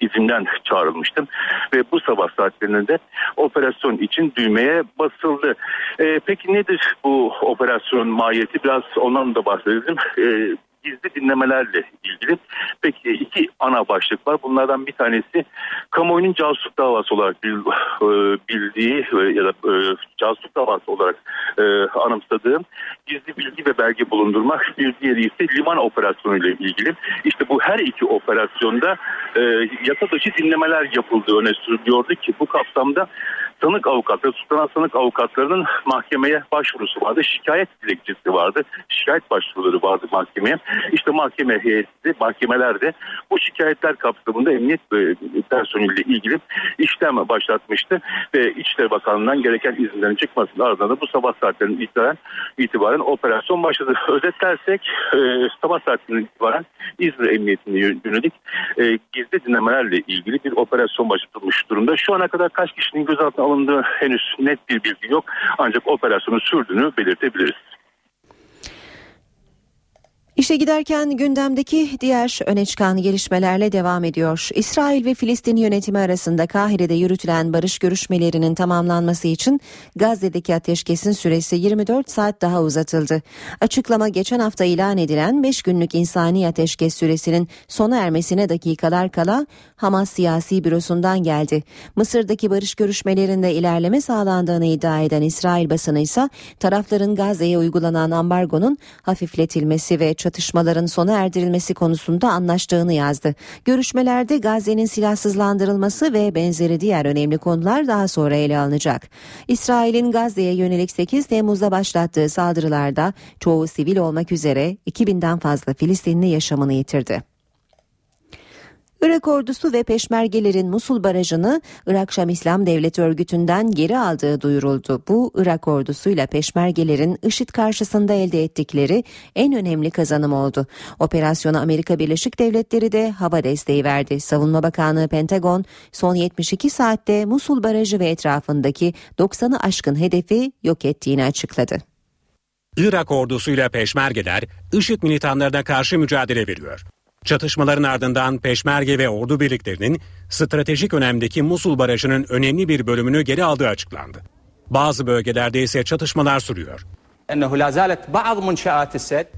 izinden çağrılmıştım ve bu sabah saatlerinde operasyon için düğmeye basıldı. E, peki nedir bu operasyon mahiyeti? Biraz ondan da bahsedelim. E, gizli dinlemelerle ilgili peki iki ana başlık var. Bunlardan bir tanesi kamuoyunun casusluk davası olarak e, bildiği e, ya da e, casusluk davası olarak anımsadığım gizli bilgi ve belge bulundurmak. Bir diğeri ise liman operasyonu ile ilgili. İşte bu her iki operasyonda yasa dışı dinlemeler yapıldığı öne sürülüyordu ki bu kapsamda sanık avukatları, tutulan sanık avukatlarının mahkemeye başvurusu vardı. Şikayet dilekçesi vardı. Şikayet başvuruları vardı mahkemeye. İşte mahkeme heyeti, mahkemelerde bu şikayetler kapsamında emniyet personeliyle ilgili işlem başlatmıştı ve İçişleri Bakanlığı'ndan gereken izinlerin çıkmasının ardından da bu sabah saatlerinin itibaren operasyon başladı. Özetlersek e, sabah saatlerinin itibaren İzmir Emniyeti'ne yönelik e, gizli dinlemelerle ilgili bir operasyon başlatılmış durumda. Şu ana kadar kaç kişinin gözaltına alındığı henüz net bir bilgi yok ancak operasyonun sürdüğünü belirtebiliriz. İşe giderken gündemdeki diğer öne çıkan gelişmelerle devam ediyor. İsrail ve Filistin yönetimi arasında Kahire'de yürütülen barış görüşmelerinin tamamlanması için Gazze'deki ateşkesin süresi 24 saat daha uzatıldı. Açıklama geçen hafta ilan edilen 5 günlük insani ateşkes süresinin sona ermesine dakikalar kala Hamas siyasi bürosundan geldi. Mısır'daki barış görüşmelerinde ilerleme sağlandığını iddia eden İsrail basını ise tarafların Gazze'ye uygulanan ambargonun hafifletilmesi ve çatışmaların sona erdirilmesi konusunda anlaştığını yazdı. Görüşmelerde Gazze'nin silahsızlandırılması ve benzeri diğer önemli konular daha sonra ele alınacak. İsrail'in Gazze'ye yönelik 8 Temmuz'da başlattığı saldırılarda çoğu sivil olmak üzere 2000'den fazla Filistinli yaşamını yitirdi. Irak ordusu ve peşmergelerin Musul barajını Irak Şam İslam Devleti örgütünden geri aldığı duyuruldu. Bu Irak ordusuyla peşmergelerin IŞİD karşısında elde ettikleri en önemli kazanım oldu. Operasyona Amerika Birleşik Devletleri de hava desteği verdi. Savunma Bakanlığı Pentagon son 72 saatte Musul barajı ve etrafındaki 90'ı aşkın hedefi yok ettiğini açıkladı. Irak ordusuyla peşmergeler IŞİD militanlarına karşı mücadele veriyor. Çatışmaların ardından peşmerge ve ordu birliklerinin stratejik önemdeki Musul Barajı'nın önemli bir bölümünü geri aldığı açıklandı. Bazı bölgelerde ise çatışmalar sürüyor.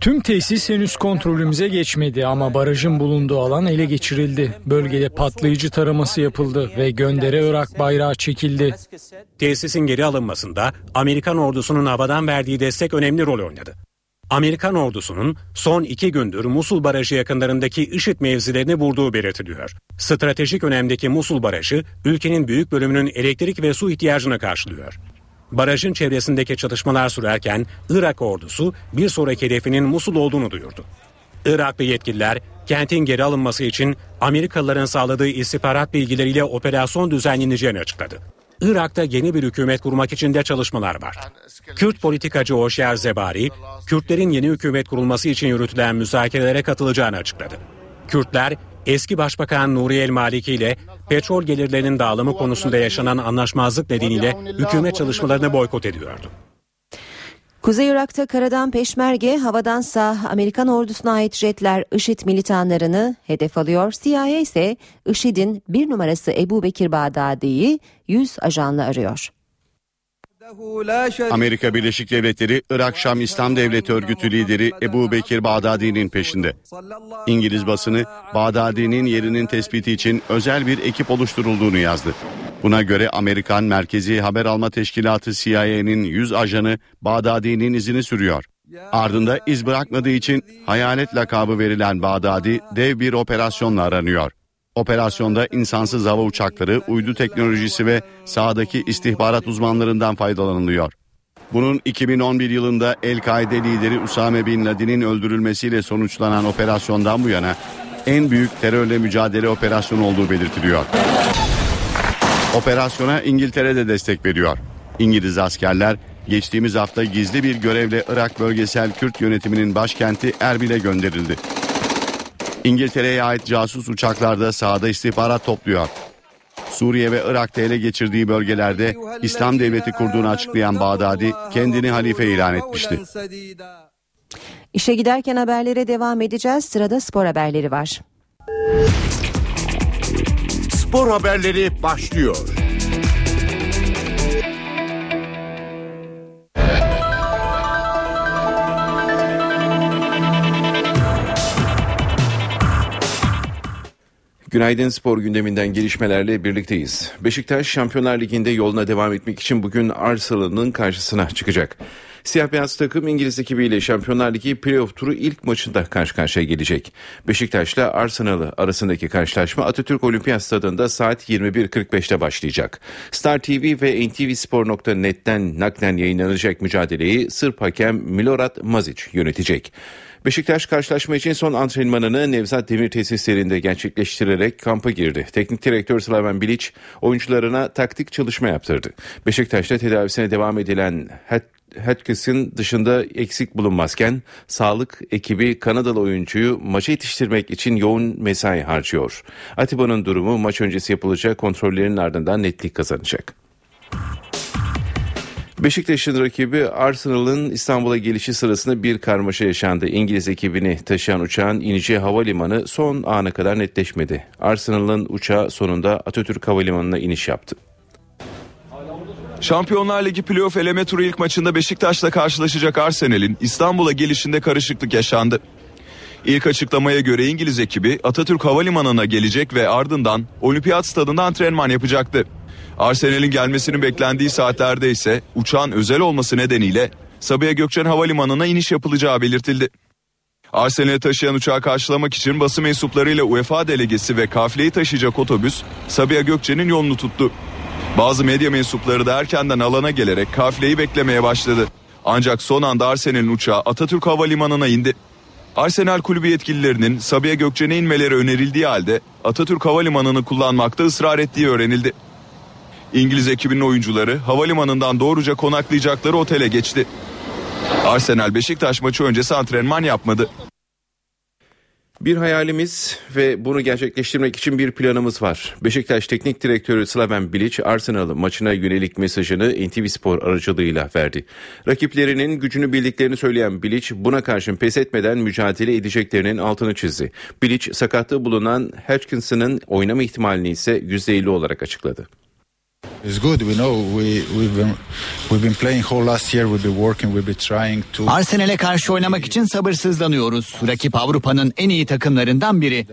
Tüm tesis henüz kontrolümüze geçmedi ama barajın bulunduğu alan ele geçirildi. Bölgede patlayıcı taraması yapıldı ve göndere Irak bayrağı çekildi. Tesisin geri alınmasında Amerikan ordusunun havadan verdiği destek önemli rol oynadı. Amerikan ordusunun son iki gündür Musul Barajı yakınlarındaki IŞİD mevzilerini vurduğu belirtiliyor. Stratejik önemdeki Musul Barajı ülkenin büyük bölümünün elektrik ve su ihtiyacını karşılıyor. Barajın çevresindeki çatışmalar sürerken Irak ordusu bir sonraki hedefinin Musul olduğunu duyurdu. Iraklı yetkililer kentin geri alınması için Amerikalıların sağladığı istihbarat bilgileriyle operasyon düzenleneceğini açıkladı. Irak'ta yeni bir hükümet kurmak için de çalışmalar var. Kürt politikacı Oşer Zebari, Kürtlerin yeni hükümet kurulması için yürütülen müzakerelere katılacağını açıkladı. Kürtler, eski Başbakan Nuri El Maliki ile petrol gelirlerinin dağılımı konusunda yaşanan anlaşmazlık nedeniyle hükümet çalışmalarını boykot ediyordu. Kuzey Irak'ta karadan peşmerge, havadansa Amerikan ordusuna ait jetler IŞİD militanlarını hedef alıyor. CIA ise IŞİD'in bir numarası Ebu Bekir Bağdadi'yi 100 ajanla arıyor. Amerika Birleşik Devletleri Irak Şam İslam Devleti örgütü lideri Ebu Bekir Bağdadi'nin peşinde. İngiliz basını Bağdadi'nin yerinin tespiti için özel bir ekip oluşturulduğunu yazdı. Buna göre Amerikan Merkezi Haber Alma Teşkilatı CIA'nin 100 ajanı Bağdadi'nin izini sürüyor. Ardında iz bırakmadığı için hayalet lakabı verilen Bağdadi dev bir operasyonla aranıyor. Operasyonda insansız hava uçakları, uydu teknolojisi ve sahadaki istihbarat uzmanlarından faydalanılıyor. Bunun 2011 yılında El-Kaide lideri Usame Bin Laden'in öldürülmesiyle sonuçlanan operasyondan bu yana en büyük terörle mücadele operasyonu olduğu belirtiliyor. Operasyona İngiltere de destek veriyor. İngiliz askerler geçtiğimiz hafta gizli bir görevle Irak Bölgesel Kürt Yönetimi'nin başkenti Erbil'e gönderildi. İngiltere'ye ait casus uçaklarda sahada istihbarat topluyor. Suriye ve Irak'ta ele geçirdiği bölgelerde İslam devleti kurduğunu açıklayan Bağdadi kendini halife ilan etmişti. İşe giderken haberlere devam edeceğiz. Sırada spor haberleri var. Spor haberleri başlıyor. Günaydın spor gündeminden gelişmelerle birlikteyiz. Beşiktaş Şampiyonlar Ligi'nde yoluna devam etmek için bugün Arsenal'ın karşısına çıkacak. Siyah beyaz takım İngiliz ekibiyle Şampiyonlar Ligi playoff turu ilk maçında karşı karşıya gelecek. Beşiktaş'la Arsenal arasındaki karşılaşma Atatürk Olimpiyat Stadında saat 21.45'te başlayacak. Star TV ve ntvspor.net'ten naklen yayınlanacak mücadeleyi Sırp hakem Milorad Mazic yönetecek. Beşiktaş karşılaşma için son antrenmanını Nevzat Demir tesislerinde gerçekleştirerek kampa girdi. Teknik direktör Slaven Bilic oyuncularına taktik çalışma yaptırdı. Beşiktaş'ta tedavisine devam edilen Hatkins'in dışında eksik bulunmazken sağlık ekibi Kanadalı oyuncuyu maça yetiştirmek için yoğun mesai harcıyor. Atiba'nın durumu maç öncesi yapılacak kontrollerin ardından netlik kazanacak. Beşiktaş'ın rakibi Arsenal'ın İstanbul'a gelişi sırasında bir karmaşa yaşandı. İngiliz ekibini taşıyan uçağın ineceği havalimanı son ana kadar netleşmedi. Arsenal'ın uçağı sonunda Atatürk Havalimanı'na iniş yaptı. Şampiyonlar Ligi playoff eleme turu ilk maçında Beşiktaş'la karşılaşacak Arsenal'in İstanbul'a gelişinde karışıklık yaşandı. İlk açıklamaya göre İngiliz ekibi Atatürk Havalimanı'na gelecek ve ardından Olimpiyat Stadında antrenman yapacaktı. Arsenal'in gelmesinin beklendiği saatlerde ise uçağın özel olması nedeniyle Sabiha Gökçen Havalimanı'na iniş yapılacağı belirtildi. Arsenal'i taşıyan uçağı karşılamak için basın mensuplarıyla UEFA delegesi ve kafileyi taşıyacak otobüs Sabiha Gökçen'in yolunu tuttu. Bazı medya mensupları da erkenden alana gelerek kafileyi beklemeye başladı. Ancak son anda Arsenal'in uçağı Atatürk Havalimanı'na indi. Arsenal kulübü yetkililerinin Sabiha Gökçen'e inmeleri önerildiği halde Atatürk Havalimanı'nı kullanmakta ısrar ettiği öğrenildi. İngiliz ekibinin oyuncuları havalimanından doğruca konaklayacakları otele geçti. Arsenal Beşiktaş maçı öncesi antrenman yapmadı. Bir hayalimiz ve bunu gerçekleştirmek için bir planımız var. Beşiktaş Teknik Direktörü Slaven Bilic Arsenal maçına yönelik mesajını NTV Spor aracılığıyla verdi. Rakiplerinin gücünü bildiklerini söyleyen Bilic buna karşın pes etmeden mücadele edeceklerinin altını çizdi. Bilic sakatlığı bulunan Hodgkinson'ın oynama ihtimalini ise %50 olarak açıkladı. Arsenal'e karşı oynamak için sabırsızlanıyoruz. Rakip Avrupa'nın en iyi takımlarından biri.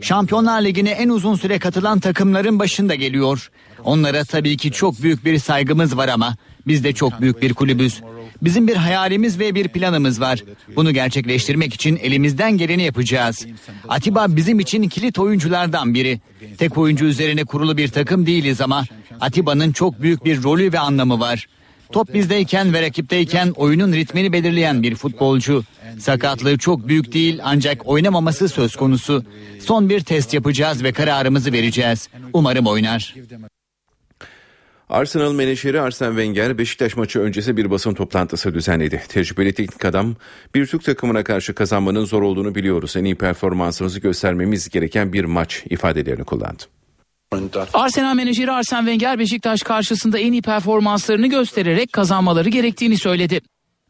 Şampiyonlar Ligi'ne en uzun süre katılan takımların başında geliyor. Onlara tabii ki çok büyük bir saygımız var ama biz de çok büyük bir kulübüz. Bizim bir hayalimiz ve bir planımız var. Bunu gerçekleştirmek için elimizden geleni yapacağız. Atiba bizim için kilit oyunculardan biri. Tek oyuncu üzerine kurulu bir takım değiliz ama Atiba'nın çok büyük bir rolü ve anlamı var. Top bizdeyken ve rakipteyken oyunun ritmini belirleyen bir futbolcu. Sakatlığı çok büyük değil ancak oynamaması söz konusu. Son bir test yapacağız ve kararımızı vereceğiz. Umarım oynar. Arsenal menajeri Arsene Wenger Beşiktaş maçı öncesi bir basın toplantısı düzenledi. Tecrübeli teknik adam bir Türk takımına karşı kazanmanın zor olduğunu biliyoruz. En iyi performansımızı göstermemiz gereken bir maç ifadelerini kullandı. Arsenal menajeri Arsene Wenger Beşiktaş karşısında en iyi performanslarını göstererek kazanmaları gerektiğini söyledi.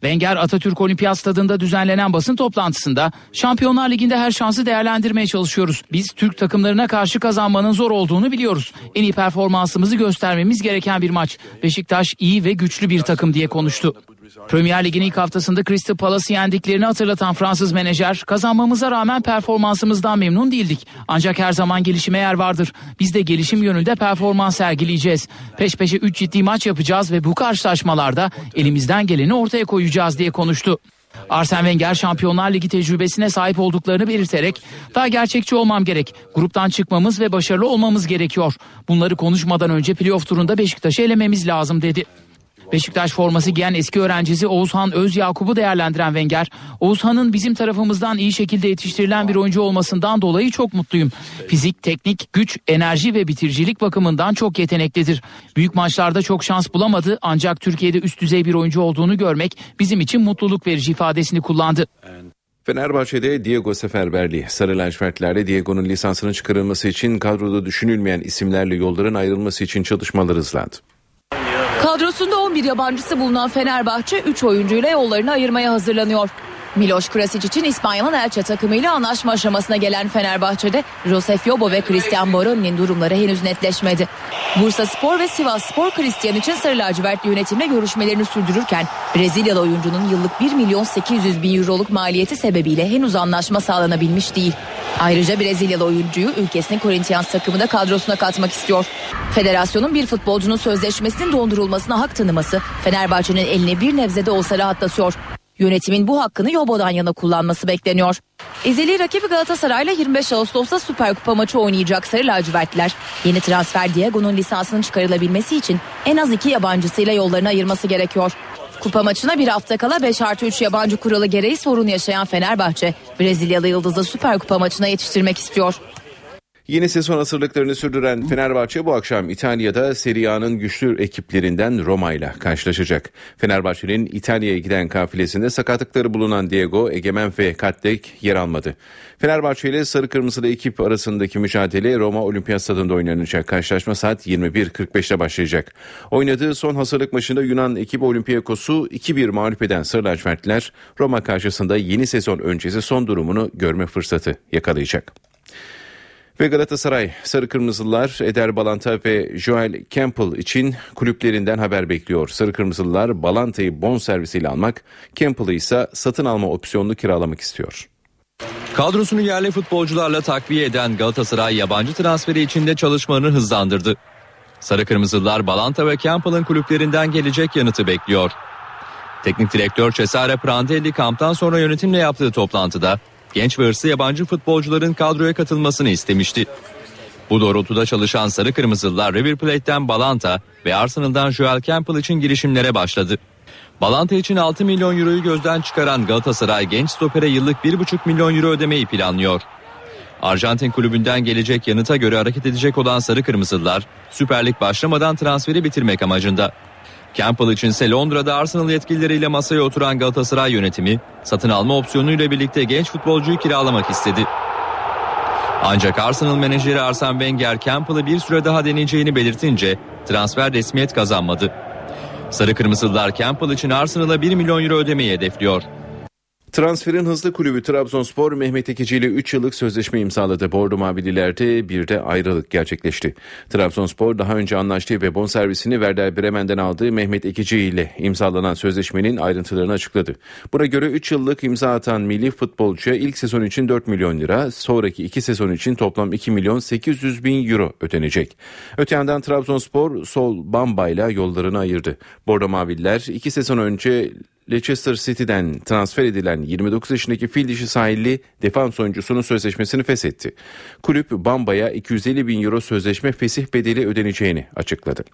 Wenger Atatürk Olimpiyat Stadında düzenlenen basın toplantısında Şampiyonlar Ligi'nde her şansı değerlendirmeye çalışıyoruz. Biz Türk takımlarına karşı kazanmanın zor olduğunu biliyoruz. En iyi performansımızı göstermemiz gereken bir maç. Beşiktaş iyi ve güçlü bir takım diye konuştu. Premier Lig'in ilk haftasında Crystal Palace'ı yendiklerini hatırlatan Fransız menajer, kazanmamıza rağmen performansımızdan memnun değildik. Ancak her zaman gelişime yer vardır. Biz de gelişim yönünde performans sergileyeceğiz. Peş peşe 3 ciddi maç yapacağız ve bu karşılaşmalarda elimizden geleni ortaya koyacağız diye konuştu. Arsene Wenger Şampiyonlar Ligi tecrübesine sahip olduklarını belirterek daha gerçekçi olmam gerek. Gruptan çıkmamız ve başarılı olmamız gerekiyor. Bunları konuşmadan önce playoff turunda Beşiktaş'ı elememiz lazım dedi. Beşiktaş forması giyen eski öğrencisi Oğuzhan Öz Yakup'u değerlendiren Wenger, Oğuzhan'ın bizim tarafımızdan iyi şekilde yetiştirilen bir oyuncu olmasından dolayı çok mutluyum. Fizik, teknik, güç, enerji ve bitiricilik bakımından çok yeteneklidir. Büyük maçlarda çok şans bulamadı ancak Türkiye'de üst düzey bir oyuncu olduğunu görmek bizim için mutluluk verici ifadesini kullandı. Fenerbahçe'de Diego Seferberli, Sarı lacivertlerde Diego'nun lisansının çıkarılması için kadroda düşünülmeyen isimlerle yolların ayrılması için çalışmalar hızlandı. Kadrosunda 11 yabancısı bulunan Fenerbahçe 3 oyuncuyla yollarını ayırmaya hazırlanıyor. Miloš Krasic için İspanya'nın Elche takımıyla anlaşma aşamasına gelen Fenerbahçe'de Josef Yobo ve Christian Baroni'nin durumları henüz netleşmedi. Bursa Spor ve Sivas Spor Christian için Sarı Lacivert yönetimle görüşmelerini sürdürürken Brezilyalı oyuncunun yıllık 1 milyon 800 bin euroluk maliyeti sebebiyle henüz anlaşma sağlanabilmiş değil. Ayrıca Brezilyalı oyuncuyu ülkesinin Corinthians takımında kadrosuna katmak istiyor. Federasyonun bir futbolcunun sözleşmesinin dondurulmasına hak tanıması Fenerbahçe'nin elini bir nebze de olsa rahatlatıyor. Yönetimin bu hakkını Yobo'dan yana kullanması bekleniyor. Ezeli rakibi Galatasaray'la 25 Ağustos'ta Süper Kupa maçı oynayacak Sarı Lacivertliler. Yeni transfer Diego'nun lisansının çıkarılabilmesi için en az iki yabancısıyla yollarını ayırması gerekiyor. Kupa maçına bir hafta kala 5 artı 3 yabancı kuralı gereği sorun yaşayan Fenerbahçe, Brezilyalı Yıldız'ı Süper Kupa maçına yetiştirmek istiyor. Yeni sezon hazırlıklarını sürdüren Fenerbahçe bu akşam İtalya'da Serie A'nın güçlü ekiplerinden Roma ile karşılaşacak. Fenerbahçe'nin İtalya'ya giden kafilesinde sakatlıkları bulunan Diego, Egemen ve Kattek yer almadı. Fenerbahçe ile Sarı Kırmızılı ekip arasındaki mücadele Roma Olimpiyat Stadında oynanacak. Karşılaşma saat 21.45'te başlayacak. Oynadığı son hazırlık maçında Yunan ekibi Olympiakos'u 2-1 mağlup eden Sarı Lacivertliler Roma karşısında yeni sezon öncesi son durumunu görme fırsatı yakalayacak. Ve Galatasaray Sarı Kırmızılılar Eder Balanta ve Joel Campbell için kulüplerinden haber bekliyor. Sarı Kırmızılılar Balanta'yı bon servisiyle almak, Campbell'ı ise satın alma opsiyonunu kiralamak istiyor. Kadrosunu yerli futbolcularla takviye eden Galatasaray yabancı transferi içinde çalışmalarını hızlandırdı. Sarı Kırmızılılar Balanta ve Campbell'ın kulüplerinden gelecek yanıtı bekliyor. Teknik direktör Cesare Prandelli kamptan sonra yönetimle yaptığı toplantıda genç ve hırslı yabancı futbolcuların kadroya katılmasını istemişti. Bu doğrultuda çalışan Sarı Kırmızılılar River Plate'den Balanta ve Arsenal'dan Joel Campbell için girişimlere başladı. Balanta için 6 milyon euroyu gözden çıkaran Galatasaray genç stopere yıllık 1,5 milyon euro ödemeyi planlıyor. Arjantin kulübünden gelecek yanıta göre hareket edecek olan Sarı Kırmızılar Süper Lig başlamadan transferi bitirmek amacında. Campbell içinse Londra'da Arsenal yetkilileriyle masaya oturan Galatasaray yönetimi satın alma opsiyonuyla birlikte genç futbolcuyu kiralamak istedi. Ancak Arsenal menajeri Arsene Wenger Campbell'ı bir süre daha deneyeceğini belirtince transfer resmiyet kazanmadı. Sarı Kırmızılar Campbell için Arsenal'a 1 milyon euro ödemeyi hedefliyor. Transferin hızlı kulübü Trabzonspor Mehmet Ekici ile 3 yıllık sözleşme imzaladı. Bordo Mavililerde bir de ayrılık gerçekleşti. Trabzonspor daha önce anlaştığı ve bonservisini Werder Bremen'den aldığı Mehmet Ekici ile imzalanan sözleşmenin ayrıntılarını açıkladı. Buna göre 3 yıllık imza atan milli futbolcuya ilk sezon için 4 milyon lira, sonraki 2 sezon için toplam 2 milyon 800 bin euro ödenecek. Öte yandan Trabzonspor Sol Bamba yollarını ayırdı. Bordo Maviller 2 sezon önce Leicester City'den transfer edilen 29 yaşındaki fil dişi sahilli defans oyuncusunun sözleşmesini feshetti. Kulüp Bamba'ya 250 bin euro sözleşme fesih bedeli ödeneceğini açıkladı.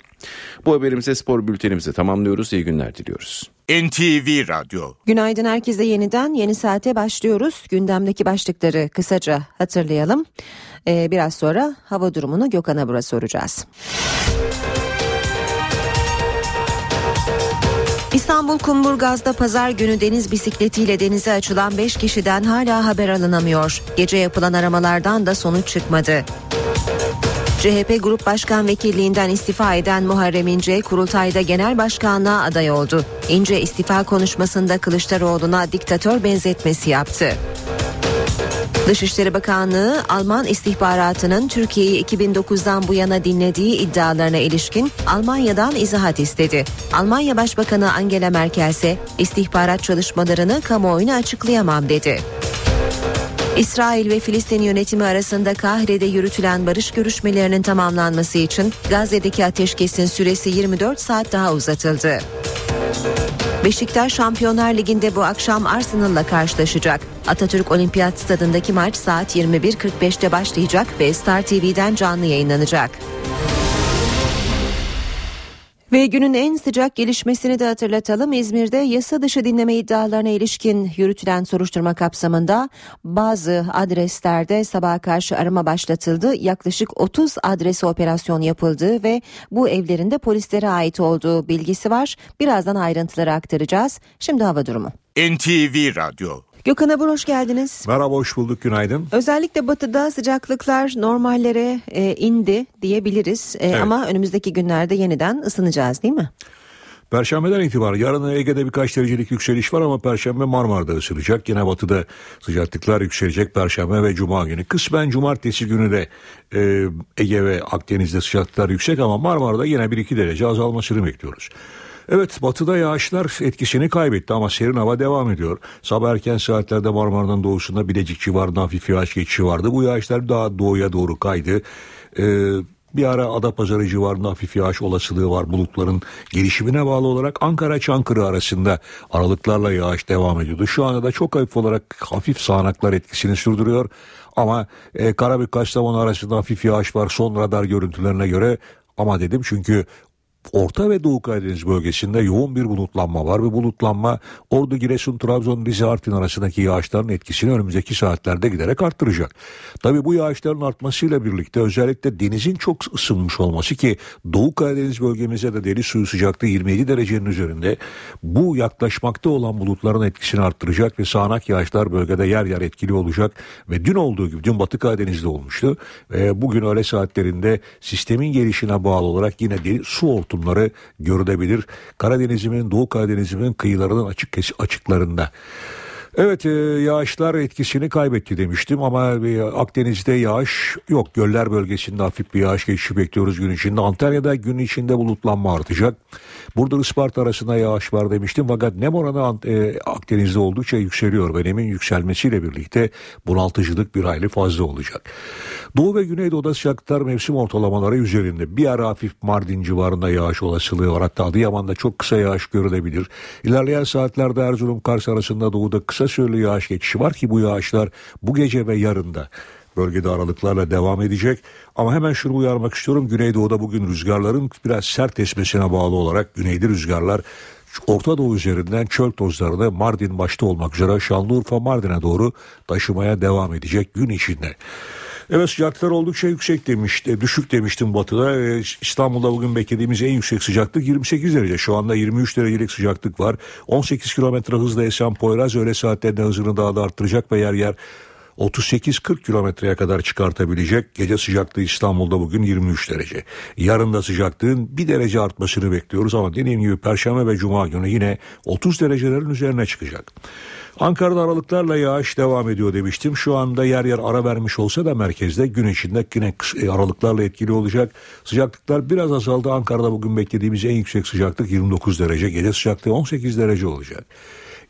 Bu haberimize spor bültenimizi tamamlıyoruz. İyi günler diliyoruz. NTV Radyo. Günaydın herkese yeniden yeni saate başlıyoruz. Gündemdeki başlıkları kısaca hatırlayalım. Ee, biraz sonra hava durumunu Gökhan Abur'a soracağız. İstanbul Kumburgaz'da pazar günü deniz bisikletiyle denize açılan 5 kişiden hala haber alınamıyor. Gece yapılan aramalardan da sonuç çıkmadı. CHP Grup Başkan Vekilliğinden istifa eden Muharrem İnce kurultayda genel başkanlığa aday oldu. İnce istifa konuşmasında Kılıçdaroğlu'na diktatör benzetmesi yaptı. Dışişleri Bakanlığı Alman istihbaratının Türkiye'yi 2009'dan bu yana dinlediği iddialarına ilişkin Almanya'dan izahat istedi. Almanya Başbakanı Angela Merkel ise istihbarat çalışmalarını kamuoyuna açıklayamam dedi. İsrail ve Filistin yönetimi arasında Kahire'de yürütülen barış görüşmelerinin tamamlanması için Gazze'deki ateşkesin süresi 24 saat daha uzatıldı. Beşiktaş Şampiyonlar Ligi'nde bu akşam Arsenal'la karşılaşacak. Atatürk Olimpiyat Stadındaki maç saat 21.45'te başlayacak ve Star TV'den canlı yayınlanacak. Ve günün en sıcak gelişmesini de hatırlatalım. İzmir'de yasa dışı dinleme iddialarına ilişkin yürütülen soruşturma kapsamında bazı adreslerde sabaha karşı arama başlatıldı. Yaklaşık 30 adrese operasyon yapıldı ve bu evlerinde polislere ait olduğu bilgisi var. Birazdan ayrıntıları aktaracağız. Şimdi hava durumu. NTV Radyo. Gökhan Abur hoş geldiniz. Merhaba hoş bulduk günaydın. Özellikle batıda sıcaklıklar normallere e, indi diyebiliriz e, evet. ama önümüzdeki günlerde yeniden ısınacağız değil mi? Perşembeden itibaren yarın Ege'de birkaç derecelik yükseliş var ama Perşembe Marmara'da ısınacak. Yine batıda sıcaklıklar yükselecek Perşembe ve Cuma günü. Kısmen Cumartesi günü de e, Ege ve Akdeniz'de sıcaklıklar yüksek ama Marmara'da yine 1-2 derece azalmasını bekliyoruz. Evet batıda yağışlar etkisini kaybetti ama serin hava devam ediyor. Sabah erken saatlerde Marmara'nın doğusunda Bilecik civarında hafif yağış geçişi vardı. Bu yağışlar daha doğuya doğru kaydı. Ee, bir ara Adapazarı civarında hafif yağış olasılığı var bulutların gelişimine bağlı olarak Ankara Çankırı arasında aralıklarla yağış devam ediyordu. Şu anda da çok hafif olarak hafif sağanaklar etkisini sürdürüyor. Ama e, Karabük Kastamonu arasında hafif yağış var son radar görüntülerine göre ama dedim çünkü Orta ve Doğu Karadeniz bölgesinde yoğun bir bulutlanma var ve bulutlanma Ordu, Giresun, Trabzon, Rize, Artvin arasındaki yağışların etkisini önümüzdeki saatlerde giderek arttıracak. Tabii bu yağışların artmasıyla birlikte özellikle denizin çok ısınmış olması ki Doğu Karadeniz bölgemizde de deniz suyu sıcaklığı 27 derecenin üzerinde bu yaklaşmakta olan bulutların etkisini arttıracak ve sağanak yağışlar bölgede yer yer etkili olacak ve dün olduğu gibi dün Batı Karadeniz'de olmuştu ve bugün öğle saatlerinde sistemin gelişine bağlı olarak yine deniz, su hortumu hortumları görülebilir. Karadeniz'imin, Doğu Karadeniz'imin kıyılarının açık açıklarında. Evet e, yağışlar etkisini kaybetti demiştim ama e, Akdeniz'de yağış yok. Göller bölgesinde hafif bir yağış geçişi bekliyoruz gün içinde. Antalya'da gün içinde bulutlanma artacak. Burada Isparta arasında yağış var demiştim fakat nem oranı e, Akdeniz'de oldukça yükseliyor ve nemin yükselmesiyle birlikte bunaltıcılık bir hayli fazla olacak. Doğu ve Güneydoğu'da sıcaklıklar mevsim ortalamaları üzerinde. Bir ara hafif Mardin civarında yağış olasılığı var. Hatta Adıyaman'da çok kısa yağış görülebilir. İlerleyen saatlerde Erzurum Kars arasında doğuda kısa süreli yağış geçişi var ki bu yağışlar bu gece ve yarında bölgede aralıklarla devam edecek. Ama hemen şunu uyarmak istiyorum. Güneydoğu'da bugün rüzgarların biraz sert esmesine bağlı olarak güneyde rüzgarlar Orta Doğu üzerinden çöl tozlarını Mardin başta olmak üzere Şanlıurfa Mardin'e doğru taşımaya devam edecek gün içinde. Evet sıcaklıklar oldukça yüksek demişti. Düşük demiştim batıda. Ee, İstanbul'da bugün beklediğimiz en yüksek sıcaklık 28 derece. Şu anda 23 derecelik sıcaklık var. 18 kilometre hızla esen Poyraz öğle saatlerinde hızını daha da arttıracak ve yer yer 38-40 kilometreye kadar çıkartabilecek. Gece sıcaklığı İstanbul'da bugün 23 derece. Yarın da sıcaklığın bir derece artmasını bekliyoruz ama dediğim gibi Perşembe ve Cuma günü yine 30 derecelerin üzerine çıkacak. Ankara'da aralıklarla yağış devam ediyor demiştim. Şu anda yer yer ara vermiş olsa da merkezde gün içinde yine e, aralıklarla etkili olacak. Sıcaklıklar biraz azaldı. Ankara'da bugün beklediğimiz en yüksek sıcaklık 29 derece. Gece sıcaklığı 18 derece olacak.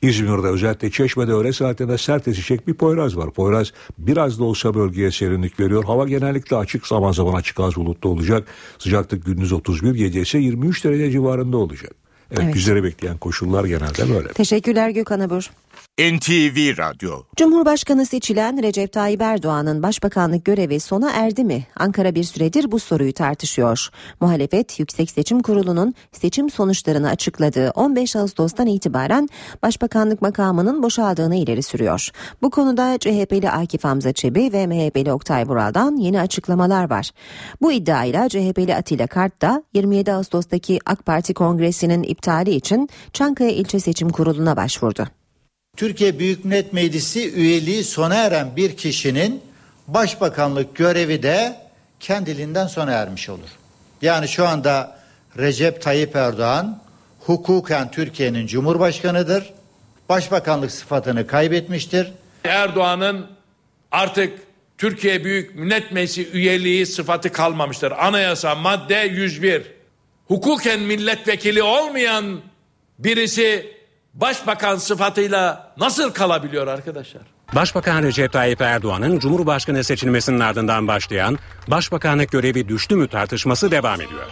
İzmir'de özellikle Çeşme'de öğle saatinde sert esecek bir Poyraz var. Poyraz biraz da olsa bölgeye serinlik veriyor. Hava genellikle açık zaman zaman açık az bulutlu olacak. Sıcaklık gündüz 31 gece ise 23 derece civarında olacak. Evet, evet. bizleri bekleyen koşullar genelde böyle. Teşekkürler Gökhan Abur. NTV Radyo Cumhurbaşkanı seçilen Recep Tayyip Erdoğan'ın başbakanlık görevi sona erdi mi? Ankara bir süredir bu soruyu tartışıyor. Muhalefet Yüksek Seçim Kurulu'nun seçim sonuçlarını açıkladığı 15 Ağustos'tan itibaren başbakanlık makamının boşaldığını ileri sürüyor. Bu konuda CHP'li Akif Hamza Çebi ve MHP'li Oktay Vural'dan yeni açıklamalar var. Bu iddiayla CHP'li Atilla Kart da 27 Ağustos'taki AK Parti Kongresi'nin iptali için Çankaya İlçe Seçim Kurulu'na başvurdu. Türkiye Büyük Millet Meclisi üyeliği sona eren bir kişinin başbakanlık görevi de kendiliğinden sona ermiş olur. Yani şu anda Recep Tayyip Erdoğan hukuken Türkiye'nin cumhurbaşkanıdır. Başbakanlık sıfatını kaybetmiştir. Erdoğan'ın artık Türkiye Büyük Millet Meclisi üyeliği sıfatı kalmamıştır. Anayasa madde 101. Hukuken milletvekili olmayan birisi başbakan sıfatıyla nasıl kalabiliyor arkadaşlar? Başbakan Recep Tayyip Erdoğan'ın Cumhurbaşkanı seçilmesinin ardından başlayan başbakanlık görevi düştü mü tartışması devam ediyor.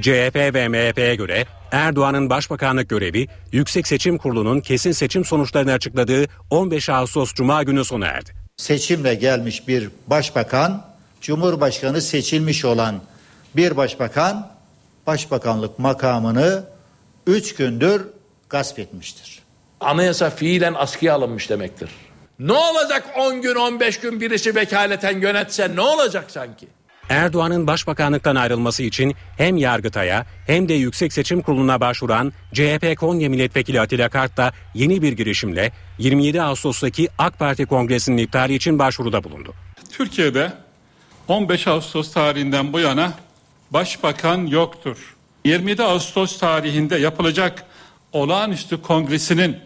CHP ve MHP'ye göre Erdoğan'ın başbakanlık görevi Yüksek Seçim Kurulu'nun kesin seçim sonuçlarını açıkladığı 15 Ağustos Cuma günü sona erdi. Seçimle gelmiş bir başbakan, Cumhurbaşkanı seçilmiş olan bir başbakan başbakanlık makamını 3 gündür gasp etmiştir. Anayasa fiilen askıya alınmış demektir. Ne olacak 10 gün 15 gün birisi vekaleten yönetse ne olacak sanki? Erdoğan'ın başbakanlıktan ayrılması için hem Yargıtay'a hem de Yüksek Seçim Kurulu'na başvuran CHP Konya Milletvekili Atilla Kart da yeni bir girişimle 27 Ağustos'taki AK Parti Kongresi'nin iptali için başvuruda bulundu. Türkiye'de 15 Ağustos tarihinden bu yana başbakan yoktur. 27 Ağustos tarihinde yapılacak olağanüstü kongresinin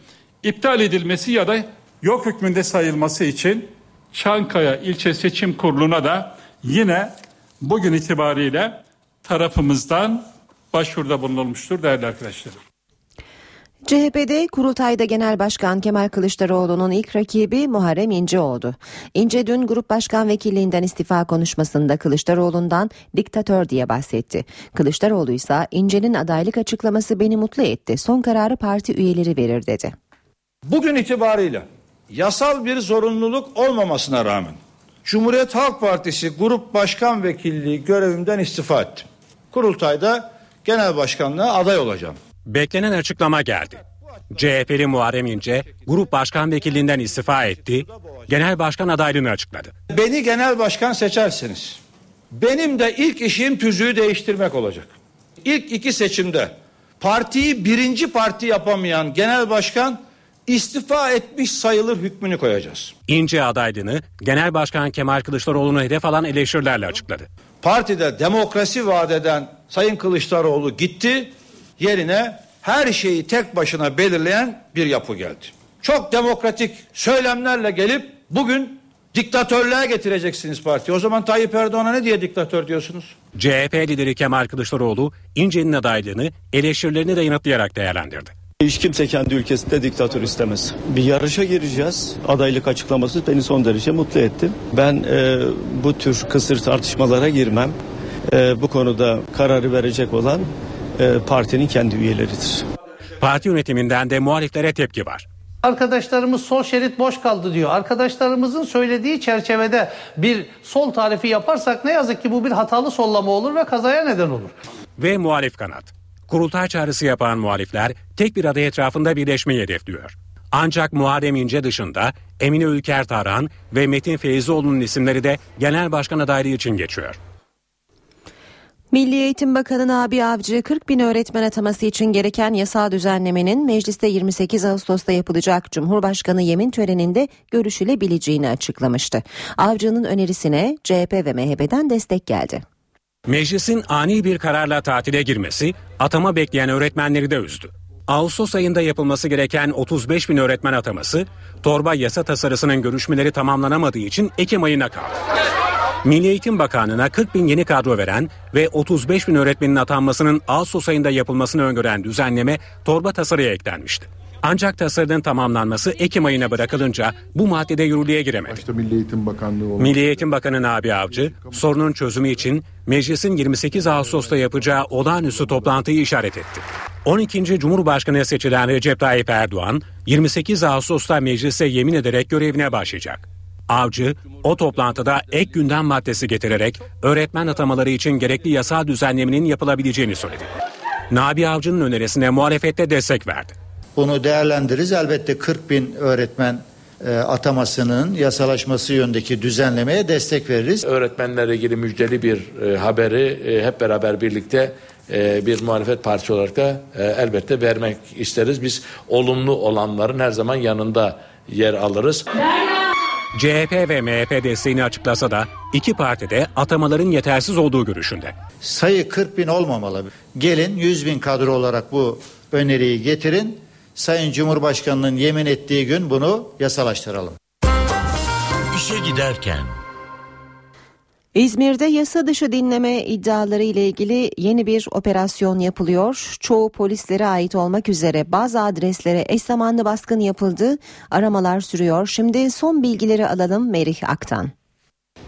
iptal edilmesi ya da yok hükmünde sayılması için Çankaya İlçe Seçim Kurulu'na da yine bugün itibariyle tarafımızdan başvuruda bulunulmuştur değerli arkadaşlarım. CHP'de kurultayda Genel Başkan Kemal Kılıçdaroğlu'nun ilk rakibi Muharrem İnce oldu. İnce dün Grup Başkan Vekilliğinden istifa konuşmasında Kılıçdaroğlu'ndan diktatör diye bahsetti. Kılıçdaroğlu ise İnce'nin adaylık açıklaması beni mutlu etti. Son kararı parti üyeleri verir dedi. Bugün itibarıyla yasal bir zorunluluk olmamasına rağmen Cumhuriyet Halk Partisi Grup Başkan Vekilliği görevimden istifa ettim. Kurultayda genel başkanlığa aday olacağım. Beklenen açıklama geldi. CHP'li Muharrem İnce grup başkan vekilliğinden istifa etti. Genel başkan adaylığını açıkladı. Beni genel başkan seçerseniz benim de ilk işim tüzüğü değiştirmek olacak. İlk iki seçimde partiyi birinci parti yapamayan genel başkan istifa etmiş sayılır hükmünü koyacağız. İnce adaylığını Genel Başkan Kemal Kılıçdaroğlu'nu hedef alan eleştirilerle açıkladı. Partide demokrasi vaat eden Sayın Kılıçdaroğlu gitti yerine her şeyi tek başına belirleyen bir yapı geldi. Çok demokratik söylemlerle gelip bugün diktatörlüğe getireceksiniz parti. O zaman Tayyip Erdoğan'a ne diye diktatör diyorsunuz? CHP lideri Kemal Kılıçdaroğlu İnce'nin adaylığını eleştirilerini de yanıtlayarak değerlendirdi. Hiç kimse kendi ülkesinde diktatör istemez. Bir yarışa gireceğiz. Adaylık açıklaması beni son derece mutlu etti. Ben e, bu tür kısır tartışmalara girmem. E, bu konuda kararı verecek olan partinin kendi üyeleridir. Parti yönetiminden de muhaliflere tepki var. Arkadaşlarımız sol şerit boş kaldı diyor. Arkadaşlarımızın söylediği çerçevede bir sol tarifi yaparsak ne yazık ki bu bir hatalı sollama olur ve kazaya neden olur. Ve muhalif kanat. Kurultay çağrısı yapan muhalifler tek bir aday etrafında birleşmeyi hedefliyor. Ancak Muharrem İnce dışında Emine Ülker Tarhan ve Metin Feyzioğlu'nun isimleri de genel başkan adaylığı için geçiyor. Milli Eğitim Bakanı Nabi Avcı 40 bin öğretmen ataması için gereken yasal düzenlemenin mecliste 28 Ağustos'ta yapılacak Cumhurbaşkanı yemin töreninde görüşülebileceğini açıklamıştı. Avcı'nın önerisine CHP ve MHP'den destek geldi. Meclisin ani bir kararla tatile girmesi atama bekleyen öğretmenleri de üzdü. Ağustos ayında yapılması gereken 35 bin öğretmen ataması torba yasa tasarısının görüşmeleri tamamlanamadığı için Ekim ayına kaldı. Milli Eğitim Bakanlığı'na 40 bin yeni kadro veren ve 35 bin öğretmenin atanmasının Ağustos ayında yapılmasını öngören düzenleme torba tasarıya eklenmişti. Ancak tasarının tamamlanması Ekim ayına bırakılınca bu maddede yürürlüğe giremedi. Başta Milli Eğitim Bakanlığı olmak Milli Eğitim Bakanı Nabi Avcı sorunun çözümü için meclisin 28 Ağustos'ta yapacağı olağanüstü toplantıyı işaret etti. 12. Cumhurbaşkanı seçilen Recep Tayyip Erdoğan 28 Ağustos'ta meclise yemin ederek görevine başlayacak. Avcı o toplantıda ek gündem maddesi getirerek öğretmen atamaları için gerekli yasal düzenlemenin yapılabileceğini söyledi. Nabi Avcı'nın önerisine muhalefette destek verdi. Bunu değerlendiririz. Elbette 40 bin öğretmen e, atamasının yasalaşması yönündeki düzenlemeye destek veririz. Öğretmenlerle ilgili müjdeli bir e, haberi e, hep beraber birlikte e, bir muhalefet partisi olarak da elbette vermek isteriz. Biz olumlu olanların her zaman yanında yer alırız. CHP ve MHP desteğini açıklasa da iki parti de atamaların yetersiz olduğu görüşünde. Sayı 40 bin olmamalı. Gelin 100 bin kadro olarak bu öneriyi getirin. Sayın Cumhurbaşkanı'nın yemin ettiği gün bunu yasalaştıralım. İşe giderken İzmir'de yasa dışı dinleme iddiaları ile ilgili yeni bir operasyon yapılıyor. Çoğu polislere ait olmak üzere bazı adreslere eş zamanlı baskın yapıldı. Aramalar sürüyor. Şimdi son bilgileri alalım Merih Aktan.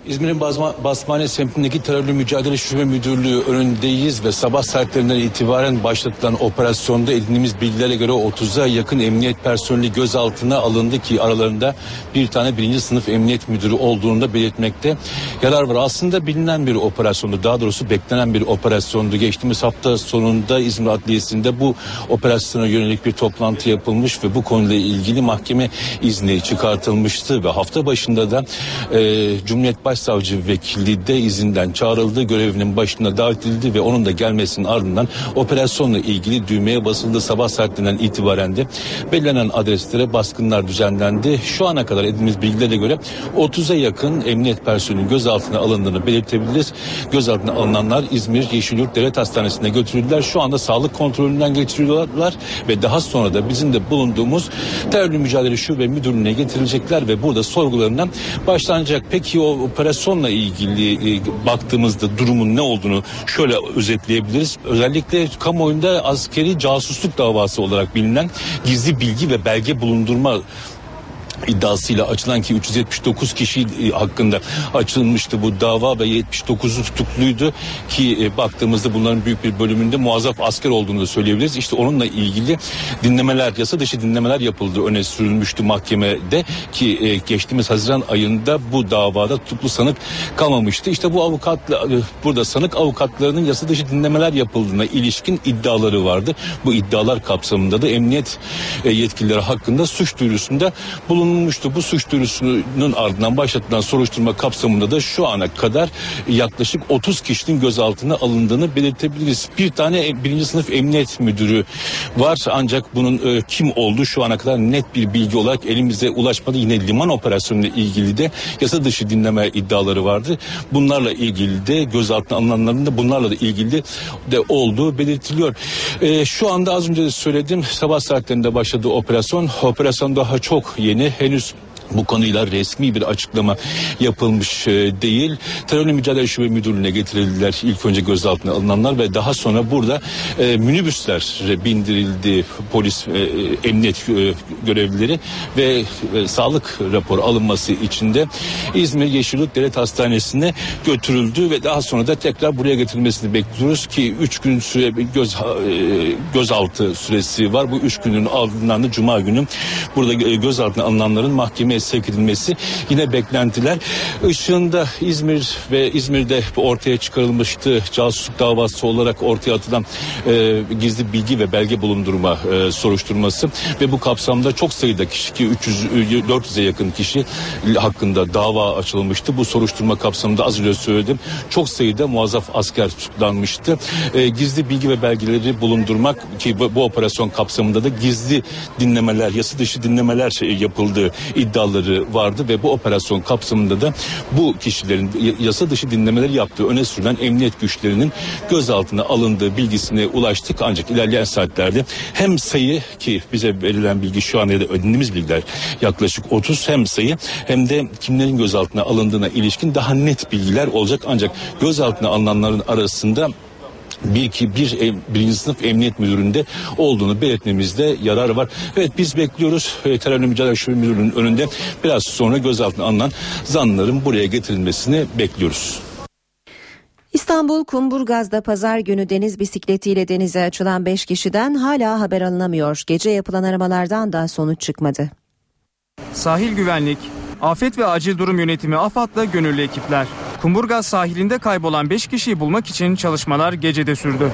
İzmir'in Basma, Basmane semtindeki terörle mücadele şube müdürlüğü önündeyiz ve sabah saatlerinden itibaren başlatılan operasyonda edindiğimiz bilgilere göre 30'a yakın emniyet personeli gözaltına alındı ki aralarında bir tane birinci sınıf emniyet müdürü olduğunu da belirtmekte yarar var. Aslında bilinen bir operasyondu daha doğrusu beklenen bir operasyondu. Geçtiğimiz hafta sonunda İzmir Adliyesi'nde bu operasyona yönelik bir toplantı yapılmış ve bu konuyla ilgili mahkeme izni çıkartılmıştı ve hafta başında da e, Cumhuriyet Başsavcı Vekili de izinden çağrıldı. Görevinin başına davet edildi ve onun da gelmesinin ardından operasyonla ilgili düğmeye basıldı. Sabah saatlerinden itibaren de belirlenen adreslere baskınlar düzenlendi. Şu ana kadar edindiğimiz bilgilere göre 30'a yakın emniyet personelinin gözaltına alındığını belirtebiliriz. Gözaltına alınanlar İzmir Yeşilyurt Devlet Hastanesi'ne götürüldüler. Şu anda sağlık kontrolünden geçiriliyorlar ve daha sonra da bizim de bulunduğumuz terörle mücadele şube müdürlüğüne getirilecekler ve burada sorgularından başlanacak. Peki o operasyonla ilgili e, baktığımızda durumun ne olduğunu şöyle özetleyebiliriz. Özellikle kamuoyunda askeri casusluk davası olarak bilinen gizli bilgi ve belge bulundurma iddiasıyla açılan ki 379 kişi e, hakkında açılmıştı bu dava ve 79'u tutukluydu ki e, baktığımızda bunların büyük bir bölümünde muazzaf asker olduğunu da söyleyebiliriz. İşte onunla ilgili dinlemeler, yasa dışı dinlemeler yapıldı öne sürülmüştü mahkemede ki e, geçtiğimiz Haziran ayında bu davada tutuklu sanık kalmamıştı. İşte bu avukatla burada sanık avukatlarının yasa dışı dinlemeler yapıldığına ilişkin iddiaları vardı. Bu iddialar kapsamında da emniyet yetkilileri hakkında suç duyurusunda bulunmuştu bulunmuştu. Bu suç duyurusunun ardından başlatılan soruşturma kapsamında da şu ana kadar yaklaşık 30 kişinin gözaltına alındığını belirtebiliriz. Bir tane birinci sınıf emniyet müdürü var ancak bunun e, kim olduğu şu ana kadar net bir bilgi olarak elimize ulaşmadı. Yine liman operasyonuyla ilgili de yasa dışı dinleme iddiaları vardı. Bunlarla ilgili de gözaltına alınanların da bunlarla da ilgili de olduğu belirtiliyor. E, şu anda az önce de söyledim sabah saatlerinde başladı operasyon. Operasyon daha çok yeni henüz bu konuyla resmi bir açıklama yapılmış e, değil. Terörle Mücadele Şube Müdürlüğü'ne getirildiler ilk önce gözaltına alınanlar ve daha sonra burada e, minibüsler bindirildi polis e, emniyet e, görevlileri ve e, sağlık raporu alınması için de İzmir Yeşillik Devlet Hastanesi'ne götürüldü ve daha sonra da tekrar buraya getirilmesini bekliyoruz ki 3 gün süre göz e, gözaltı süresi var. Bu 3 günün ardından da cuma günü burada e, gözaltına alınanların mahkemeye sevk edilmesi yine beklentiler. Işığında İzmir ve İzmir'de ortaya çıkarılmıştı casusluk davası olarak ortaya atılan e, gizli bilgi ve belge bulundurma e, soruşturması ve bu kapsamda çok sayıda kişi ki 300 400'e yakın kişi hakkında dava açılmıştı. Bu soruşturma kapsamında az önce söyledim. Çok sayıda muazzaf asker tutuklanmıştı. E, gizli bilgi ve belgeleri bulundurmak ki bu, bu operasyon kapsamında da gizli dinlemeler, yasa dışı dinlemeler şey yapıldığı iddiaları vardı ve bu operasyon kapsamında da bu kişilerin yasa dışı dinlemeleri yaptığı öne sürülen emniyet güçlerinin gözaltına alındığı bilgisine ulaştık. Ancak ilerleyen saatlerde hem sayı ki bize verilen bilgi şu an ya da ödediğimiz bilgiler yaklaşık 30 hem sayı hem de kimlerin gözaltına alındığına ilişkin daha net bilgiler olacak. Ancak gözaltına alınanların arasında bir ki bir birinci sınıf emniyet müdüründe olduğunu belirtmemizde yarar var. Evet biz bekliyoruz e, terörle mücadele şube müdürünün önünde biraz sonra gözaltına alınan zanlıların buraya getirilmesini bekliyoruz. İstanbul Kumburgaz'da pazar günü deniz bisikletiyle denize açılan 5 kişiden hala haber alınamıyor. Gece yapılan aramalardan da sonuç çıkmadı. Sahil Güvenlik, Afet ve Acil Durum Yönetimi AFAD'la gönüllü ekipler. Kumburgaz sahilinde kaybolan 5 kişiyi bulmak için çalışmalar gecede sürdü.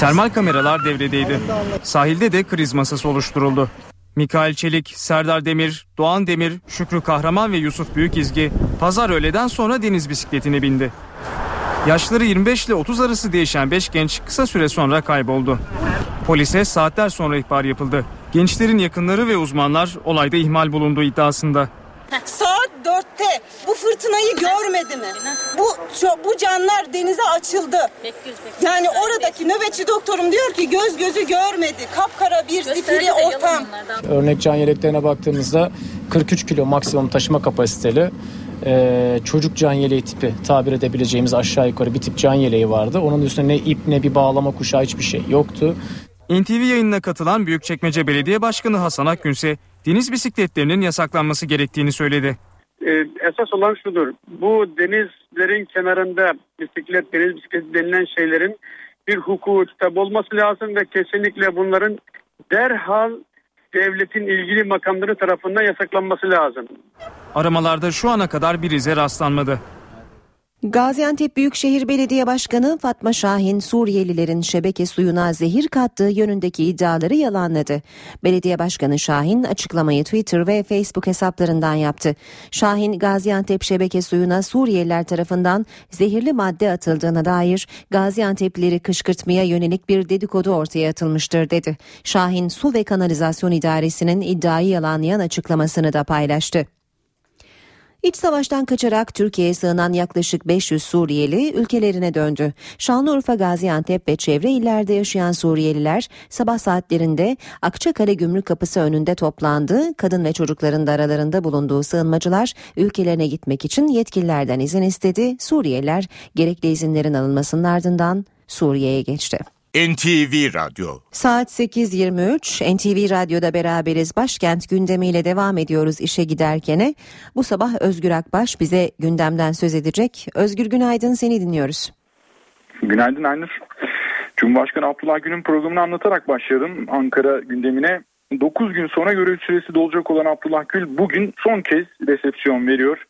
Termal kameralar devredeydi. Sahilde de kriz masası oluşturuldu. Mikail Çelik, Serdar Demir, Doğan Demir, Şükrü Kahraman ve Yusuf Büyükizgi pazar öğleden sonra deniz bisikletine bindi. Yaşları 25 ile 30 arası değişen 5 genç kısa süre sonra kayboldu. Polise saatler sonra ihbar yapıldı. Gençlerin yakınları ve uzmanlar olayda ihmal bulunduğu iddiasında. Saat dörtte bu fırtınayı görmedi mi? Bu bu canlar denize açıldı. Yani oradaki nöbetçi doktorum diyor ki göz gözü görmedi. Kapkara bir zifiri ortam. Örnek can yeleklerine baktığımızda 43 kilo maksimum taşıma kapasiteli e, çocuk can yeleği tipi tabir edebileceğimiz aşağı yukarı bir tip can yeleği vardı. Onun üstüne ne ip ne bir bağlama kuşağı hiçbir şey yoktu. NTV yayınına katılan Büyükçekmece Belediye Başkanı Hasan Akgünse deniz bisikletlerinin yasaklanması gerektiğini söyledi. Ee, esas olan şudur. Bu denizlerin kenarında bisiklet, deniz bisikleti denilen şeylerin bir hukuku kitap olması lazım ve kesinlikle bunların derhal devletin ilgili makamları tarafından yasaklanması lazım. Aramalarda şu ana kadar bir ize rastlanmadı. Gaziantep Büyükşehir Belediye Başkanı Fatma Şahin Suriyelilerin şebeke suyuna zehir kattığı yönündeki iddiaları yalanladı. Belediye Başkanı Şahin açıklamayı Twitter ve Facebook hesaplarından yaptı. Şahin Gaziantep şebeke suyuna Suriyeliler tarafından zehirli madde atıldığına dair Gaziantep'lileri kışkırtmaya yönelik bir dedikodu ortaya atılmıştır dedi. Şahin Su ve Kanalizasyon İdaresi'nin iddiayı yalanlayan açıklamasını da paylaştı. İç savaştan kaçarak Türkiye'ye sığınan yaklaşık 500 Suriyeli ülkelerine döndü. Şanlıurfa, Gaziantep ve çevre illerde yaşayan Suriyeliler sabah saatlerinde Akçakale Gümrük Kapısı önünde toplandı. Kadın ve çocukların da aralarında bulunduğu sığınmacılar ülkelerine gitmek için yetkililerden izin istedi. Suriyeliler gerekli izinlerin alınmasının ardından Suriye'ye geçti. NTV Radyo. Saat 8.23 NTV Radyo'da beraberiz. Başkent gündemiyle devam ediyoruz işe giderkene. Bu sabah Özgür Akbaş bize gündemden söz edecek. Özgür günaydın seni dinliyoruz. Günaydın Aynur. Cumhurbaşkanı Abdullah Gül'ün programını anlatarak başladım Ankara gündemine. 9 gün sonra görev süresi dolacak olan Abdullah Gül bugün son kez resepsiyon veriyor.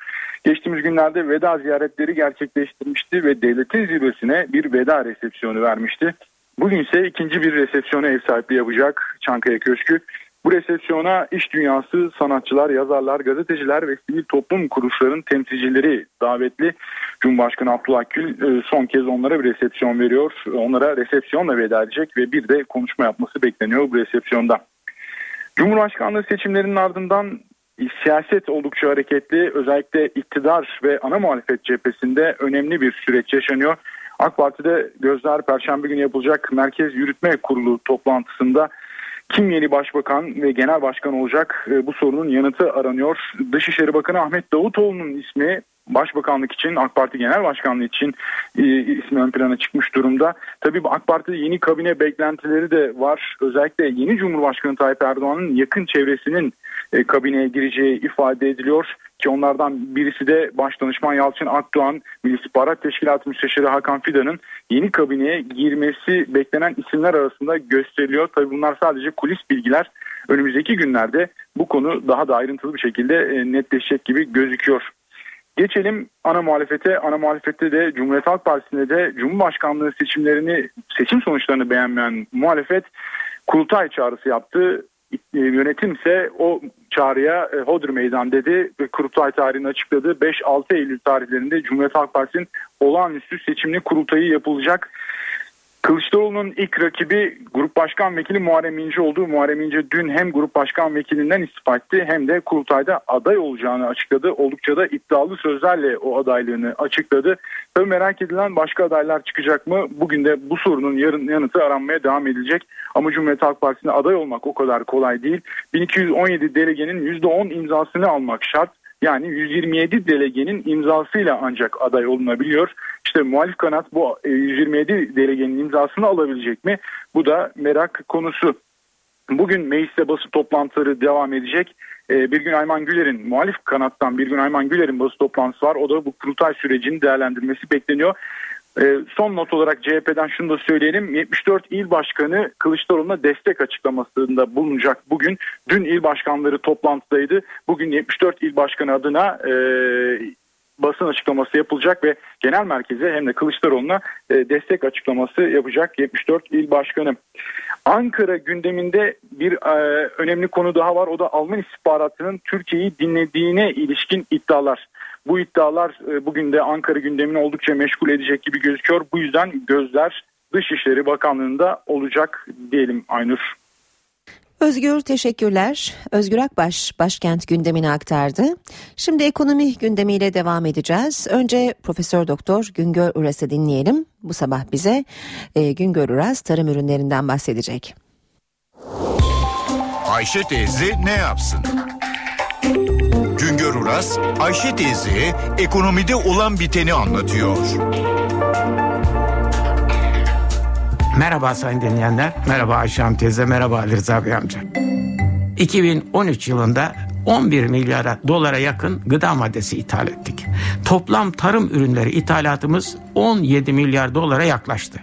Geçtiğimiz günlerde veda ziyaretleri gerçekleştirmişti ve devletin zirvesine bir veda resepsiyonu vermişti. Bugün ise ikinci bir resepsiyona ev sahipliği yapacak Çankaya Köşkü. Bu resepsiyona iş dünyası, sanatçılar, yazarlar, gazeteciler ve sivil toplum kuruluşlarının temsilcileri davetli. Cumhurbaşkanı Abdullah Gül e, son kez onlara bir resepsiyon veriyor. Onlara resepsiyonla veda edecek ve bir de konuşma yapması bekleniyor bu resepsiyonda. Cumhurbaşkanlığı seçimlerinin ardından siyaset oldukça hareketli. Özellikle iktidar ve ana muhalefet cephesinde önemli bir süreç yaşanıyor. AK Parti'de gözler Perşembe günü yapılacak Merkez Yürütme Kurulu toplantısında kim yeni başbakan ve genel başkan olacak e, bu sorunun yanıtı aranıyor. Dışişleri Bakanı Ahmet Davutoğlu'nun ismi başbakanlık için AK Parti genel başkanlığı için e, ismi ön plana çıkmış durumda. Tabii AK Parti'de yeni kabine beklentileri de var. Özellikle yeni Cumhurbaşkanı Tayyip Erdoğan'ın yakın çevresinin e, kabineye gireceği ifade ediliyor. Ki onlardan birisi de Başdanışman Yalçın Akdoğan, Milli İstihbarat Teşkilatı Müsteşarı Hakan Fidan'ın yeni kabineye girmesi beklenen isimler arasında gösteriliyor. Tabii bunlar sadece kulis bilgiler. Önümüzdeki günlerde bu konu daha da ayrıntılı bir şekilde e, netleşecek gibi gözüküyor. Geçelim ana muhalefete. Ana muhalefette de Cumhuriyet Halk Partisi'nde de Cumhurbaşkanlığı seçimlerini, seçim sonuçlarını beğenmeyen muhalefet kurultay çağrısı yaptı. E, yönetim ise o çağrıya e, Hodri Meydan dedi ve kurultay tarihini açıkladı. 5-6 Eylül tarihlerinde Cumhuriyet Halk Partisi'nin olağanüstü seçimli kurultayı yapılacak. Kılıçdaroğlu'nun ilk rakibi Grup Başkan Vekili Muharrem İnce oldu. Muharrem İnce dün hem Grup Başkan Vekilinden istifa etti hem de kurultayda aday olacağını açıkladı. Oldukça da iddialı sözlerle o adaylığını açıkladı. Tabii merak edilen başka adaylar çıkacak mı? Bugün de bu sorunun yarın yanıtı aranmaya devam edilecek. Ama Cumhuriyet Halk Partisi'ne aday olmak o kadar kolay değil. 1217 delegenin %10 imzasını almak şart. Yani 127 delegenin imzasıyla ancak aday olunabiliyor. İşte muhalif kanat bu 127 e, delegenin imzasını alabilecek mi? Bu da merak konusu. Bugün mecliste basın toplantıları devam edecek. E, bir gün Ayman Güler'in muhalif kanattan bir gün Ayman Güler'in basın toplantısı var. O da bu kurultay sürecini değerlendirmesi bekleniyor. E, son not olarak CHP'den şunu da söyleyelim. 74 il başkanı Kılıçdaroğlu'na destek açıklamasında bulunacak bugün. Dün il başkanları toplantıdaydı. Bugün 74 il başkanı adına e, basın açıklaması yapılacak ve genel merkeze hem de Kılıçdaroğlu'na e, destek açıklaması yapacak 74 il başkanı. Ankara gündeminde bir e, önemli konu daha var. O da Alman istihbaratının Türkiye'yi dinlediğine ilişkin iddialar. Bu iddialar e, bugün de Ankara gündemini oldukça meşgul edecek gibi gözüküyor. Bu yüzden gözler Dışişleri Bakanlığı'nda olacak diyelim Aynur. Özgür teşekkürler. Özgür Akbaş başkent gündemini aktardı. Şimdi ekonomi gündemiyle devam edeceğiz. Önce Profesör Doktor Güngör Uras'ı dinleyelim. Bu sabah bize e, Güngör Uras tarım ürünlerinden bahsedecek. Ayşe teyze ne yapsın? Uras, Ayşe teyze ekonomide olan biteni anlatıyor. Merhaba sayın dinleyenler, merhaba Ayşe Hanım teyze, merhaba Ali Rıza Bey amca. 2013 yılında 11 milyara dolara yakın gıda maddesi ithal ettik. Toplam tarım ürünleri ithalatımız 17 milyar dolara yaklaştı.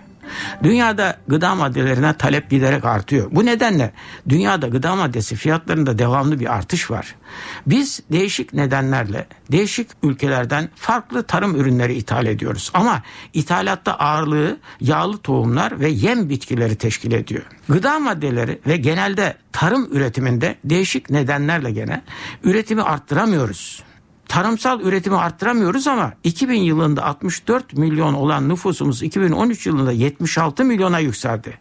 Dünyada gıda maddelerine talep giderek artıyor. Bu nedenle dünyada gıda maddesi fiyatlarında devamlı bir artış var. Biz değişik nedenlerle değişik ülkelerden farklı tarım ürünleri ithal ediyoruz. Ama ithalatta ağırlığı yağlı tohumlar ve yem bitkileri teşkil ediyor. Gıda maddeleri ve genelde tarım üretiminde değişik nedenlerle gene üretimi arttıramıyoruz tarımsal üretimi arttıramıyoruz ama 2000 yılında 64 milyon olan nüfusumuz 2013 yılında 76 milyona yükseldi.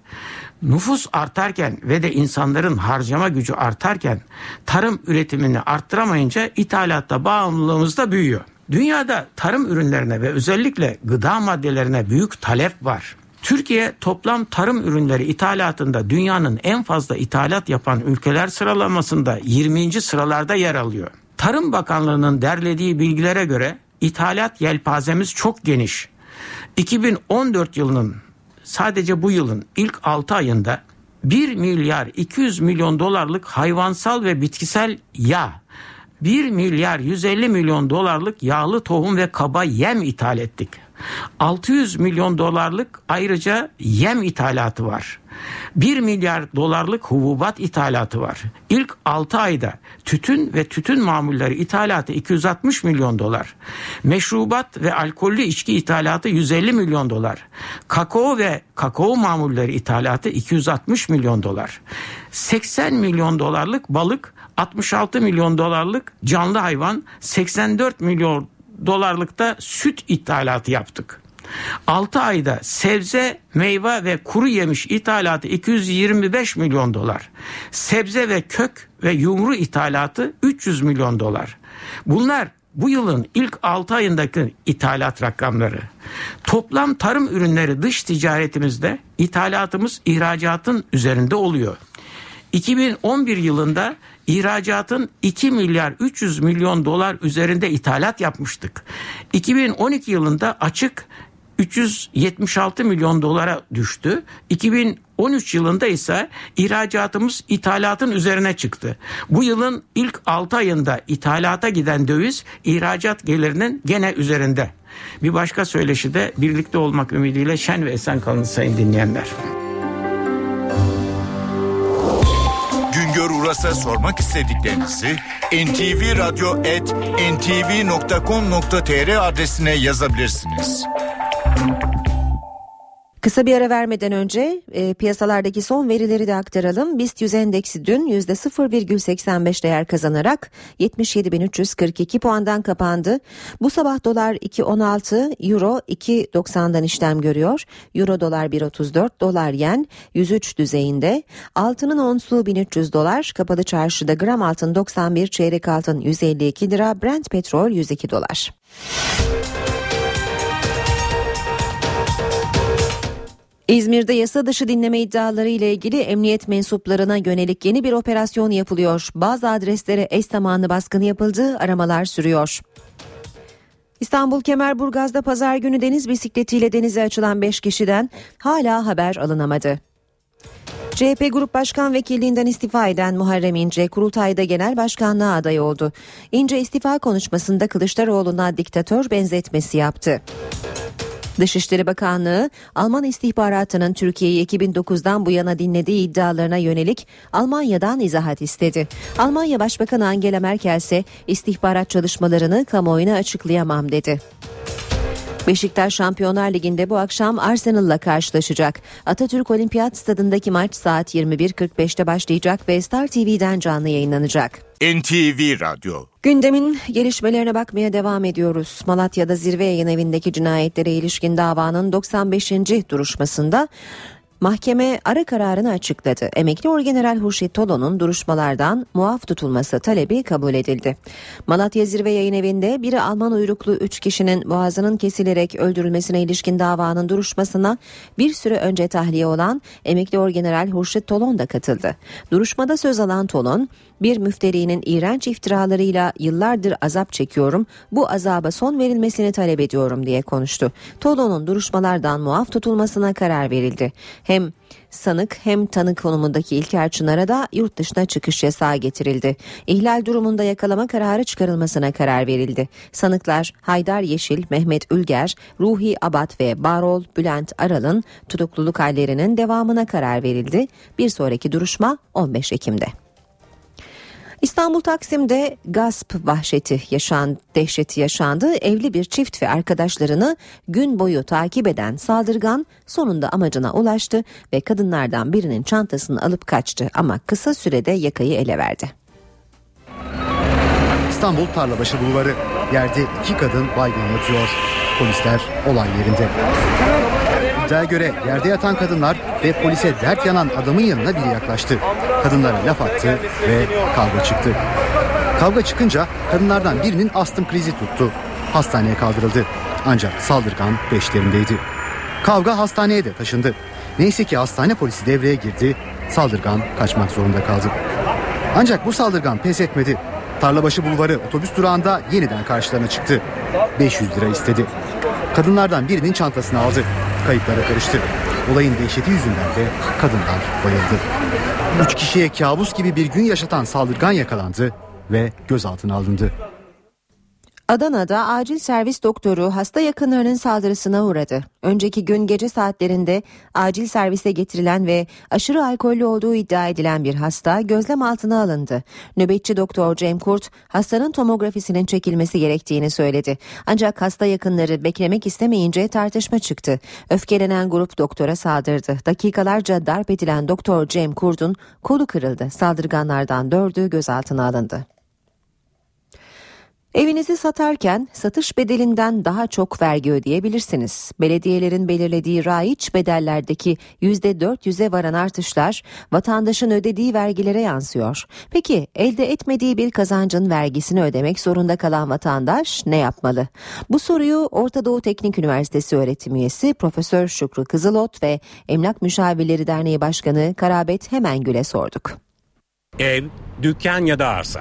Nüfus artarken ve de insanların harcama gücü artarken tarım üretimini arttıramayınca ithalatta bağımlılığımız da büyüyor. Dünyada tarım ürünlerine ve özellikle gıda maddelerine büyük talep var. Türkiye toplam tarım ürünleri ithalatında dünyanın en fazla ithalat yapan ülkeler sıralamasında 20. sıralarda yer alıyor. Tarım Bakanlığı'nın derlediği bilgilere göre ithalat yelpazemiz çok geniş. 2014 yılının sadece bu yılın ilk 6 ayında 1 milyar 200 milyon dolarlık hayvansal ve bitkisel yağ, 1 milyar 150 milyon dolarlık yağlı tohum ve kaba yem ithal ettik. 600 milyon dolarlık ayrıca yem ithalatı var. 1 milyar dolarlık hububat ithalatı var. İlk 6 ayda tütün ve tütün mamulleri ithalatı 260 milyon dolar. Meşrubat ve alkollü içki ithalatı 150 milyon dolar. Kakao ve kakao mamulleri ithalatı 260 milyon dolar. 80 milyon dolarlık balık 66 milyon dolarlık canlı hayvan 84 milyon dolarlıkta süt ithalatı yaptık. 6 ayda sebze, meyve ve kuru yemiş ithalatı 225 milyon dolar. Sebze ve kök ve yumru ithalatı 300 milyon dolar. Bunlar bu yılın ilk 6 ayındaki ithalat rakamları. Toplam tarım ürünleri dış ticaretimizde ithalatımız ihracatın üzerinde oluyor. 2011 yılında ihracatın 2 milyar 300 milyon dolar üzerinde ithalat yapmıştık. 2012 yılında açık 376 milyon dolara düştü. 2013 yılında ise ihracatımız ithalatın üzerine çıktı. Bu yılın ilk 6 ayında ithalata giden döviz ihracat gelirinin gene üzerinde. Bir başka söyleşi de birlikte olmak ümidiyle şen ve esen kalın sayın dinleyenler. Güngör Uras'a sormak istediklerinizi ntvradio.ntv.com.tr adresine yazabilirsiniz. Kısa bir ara vermeden önce e, piyasalardaki son verileri de aktaralım. BIST 100 endeksi dün %0,85 değer kazanarak 77.342 puandan kapandı. Bu sabah dolar 2.16, euro 2.90'dan işlem görüyor. Euro dolar 1.34, dolar yen 103 düzeyinde. Altının onsu 1300 dolar, kapalı çarşıda gram altın 91, çeyrek altın 152 lira, Brent petrol 102 dolar. İzmir'de yasa dışı dinleme iddiaları ile ilgili emniyet mensuplarına yönelik yeni bir operasyon yapılıyor. Bazı adreslere eş zamanlı baskın yapıldı, aramalar sürüyor. İstanbul Kemerburgaz'da pazar günü deniz bisikletiyle denize açılan 5 kişiden hala haber alınamadı. CHP Grup Başkan Vekilliğinden istifa eden Muharrem İnce kurultayda genel başkanlığa aday oldu. İnce istifa konuşmasında Kılıçdaroğlu'na diktatör benzetmesi yaptı. Dışişleri Bakanlığı Alman istihbaratının Türkiye'yi 2009'dan bu yana dinlediği iddialarına yönelik Almanya'dan izahat istedi. Almanya Başbakanı Angela Merkel ise istihbarat çalışmalarını kamuoyuna açıklayamam dedi. Beşiktaş Şampiyonlar Ligi'nde bu akşam Arsenal'la karşılaşacak. Atatürk Olimpiyat Stadındaki maç saat 21.45'te başlayacak ve Star TV'den canlı yayınlanacak. NTV Radyo Gündemin gelişmelerine bakmaya devam ediyoruz. Malatya'da zirve yayın evindeki cinayetlere ilişkin davanın 95. duruşmasında Mahkeme ara kararını açıkladı. Emekli Orgeneral Hurşit Tolo'nun duruşmalardan muaf tutulması talebi kabul edildi. Malatya Zirve Yayın Evi'nde biri Alman uyruklu 3 kişinin boğazının kesilerek öldürülmesine ilişkin davanın duruşmasına bir süre önce tahliye olan Emekli Orgeneral Hurşit Tolon da katıldı. Duruşmada söz alan Tolon, bir müfterinin iğrenç iftiralarıyla yıllardır azap çekiyorum, bu azaba son verilmesini talep ediyorum diye konuştu. Tolon'un duruşmalardan muaf tutulmasına karar verildi. Hem sanık hem tanık konumundaki İlker Çınar'a da yurt dışına çıkış yasağı getirildi. İhlal durumunda yakalama kararı çıkarılmasına karar verildi. Sanıklar Haydar Yeşil, Mehmet Ülger, Ruhi Abat ve Barol Bülent Aral'ın tutukluluk hallerinin devamına karar verildi. Bir sonraki duruşma 15 Ekim'de. İstanbul Taksim'de gasp vahşeti yaşan, dehşeti yaşandı. Evli bir çift ve arkadaşlarını gün boyu takip eden saldırgan sonunda amacına ulaştı ve kadınlardan birinin çantasını alıp kaçtı ama kısa sürede yakayı ele verdi. İstanbul Tarlabaşı Bulvarı. Yerde iki kadın baygın yatıyor. Polisler olay yerinde. İddiaya göre yerde yatan kadınlar ve polise dert yanan adamın yanına biri yaklaştı. Kadınlara laf attı ve kavga çıktı. Kavga çıkınca kadınlardan birinin astım krizi tuttu. Hastaneye kaldırıldı. Ancak saldırgan beşlerindeydi. Kavga hastaneye de taşındı. Neyse ki hastane polisi devreye girdi. Saldırgan kaçmak zorunda kaldı. Ancak bu saldırgan pes etmedi. Tarlabaşı Bulvarı otobüs durağında yeniden karşılarına çıktı. 500 lira istedi. Kadınlardan birinin çantasını aldı. Kayıplara karıştı. Olayın dehşeti yüzünden de kadınlar bayıldı. Üç kişiye kabus gibi bir gün yaşatan saldırgan yakalandı ve gözaltına alındı. Adana'da acil servis doktoru hasta yakınlarının saldırısına uğradı. Önceki gün gece saatlerinde acil servise getirilen ve aşırı alkollü olduğu iddia edilen bir hasta gözlem altına alındı. Nöbetçi doktor Cem Kurt hastanın tomografisinin çekilmesi gerektiğini söyledi. Ancak hasta yakınları beklemek istemeyince tartışma çıktı. Öfkelenen grup doktora saldırdı. Dakikalarca darp edilen doktor Cem Kurt'un kolu kırıldı. Saldırganlardan dördü gözaltına alındı. Evinizi satarken satış bedelinden daha çok vergi ödeyebilirsiniz. Belediyelerin belirlediği raiç bedellerdeki %400'e varan artışlar vatandaşın ödediği vergilere yansıyor. Peki elde etmediği bir kazancın vergisini ödemek zorunda kalan vatandaş ne yapmalı? Bu soruyu Orta Doğu Teknik Üniversitesi öğretim üyesi Profesör Şükrü Kızılot ve Emlak Müşavirleri Derneği Başkanı Karabet Hemengül'e sorduk. Ev, dükkan ya da arsa.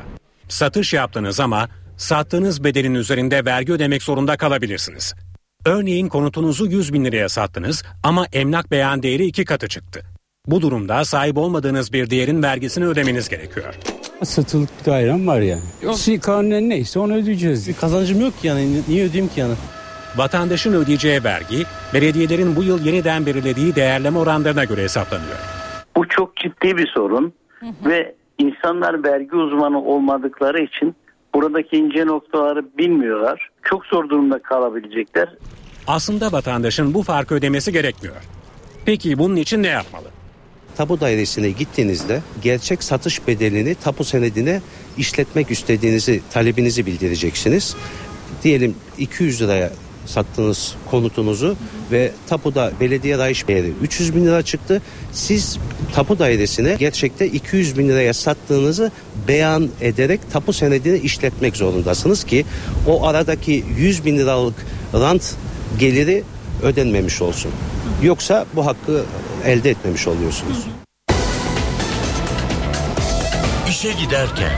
Satış yaptınız ama sattığınız bedelin üzerinde vergi ödemek zorunda kalabilirsiniz. Örneğin konutunuzu 100 bin liraya sattınız ama emlak beyan değeri iki katı çıktı. Bu durumda sahip olmadığınız bir değerin vergisini ödemeniz gerekiyor. Satılık bir dairem var yani. Yok. Kanunen neyse onu ödeyeceğiz. Bir kazancım yok ki yani niye ödeyeyim ki yani? Vatandaşın ödeyeceği vergi belediyelerin bu yıl yeniden belirlediği değerleme oranlarına göre hesaplanıyor. Bu çok ciddi bir sorun hı hı. ve insanlar vergi uzmanı olmadıkları için buradaki ince noktaları bilmiyorlar. Çok zor durumda kalabilecekler. Aslında vatandaşın bu farkı ödemesi gerekmiyor. Peki bunun için ne yapmalı? Tapu dairesine gittiğinizde gerçek satış bedelini tapu senedine işletmek istediğinizi, talebinizi bildireceksiniz. Diyelim 200 liraya sattığınız konutunuzu ve tapuda belediye rayiç değeri 300 bin lira çıktı. Siz tapu dairesine gerçekte 200 bin liraya sattığınızı beyan ederek tapu senedini işletmek zorundasınız ki o aradaki 100 bin liralık rant geliri ödenmemiş olsun. Yoksa bu hakkı elde etmemiş oluyorsunuz. İşe giderken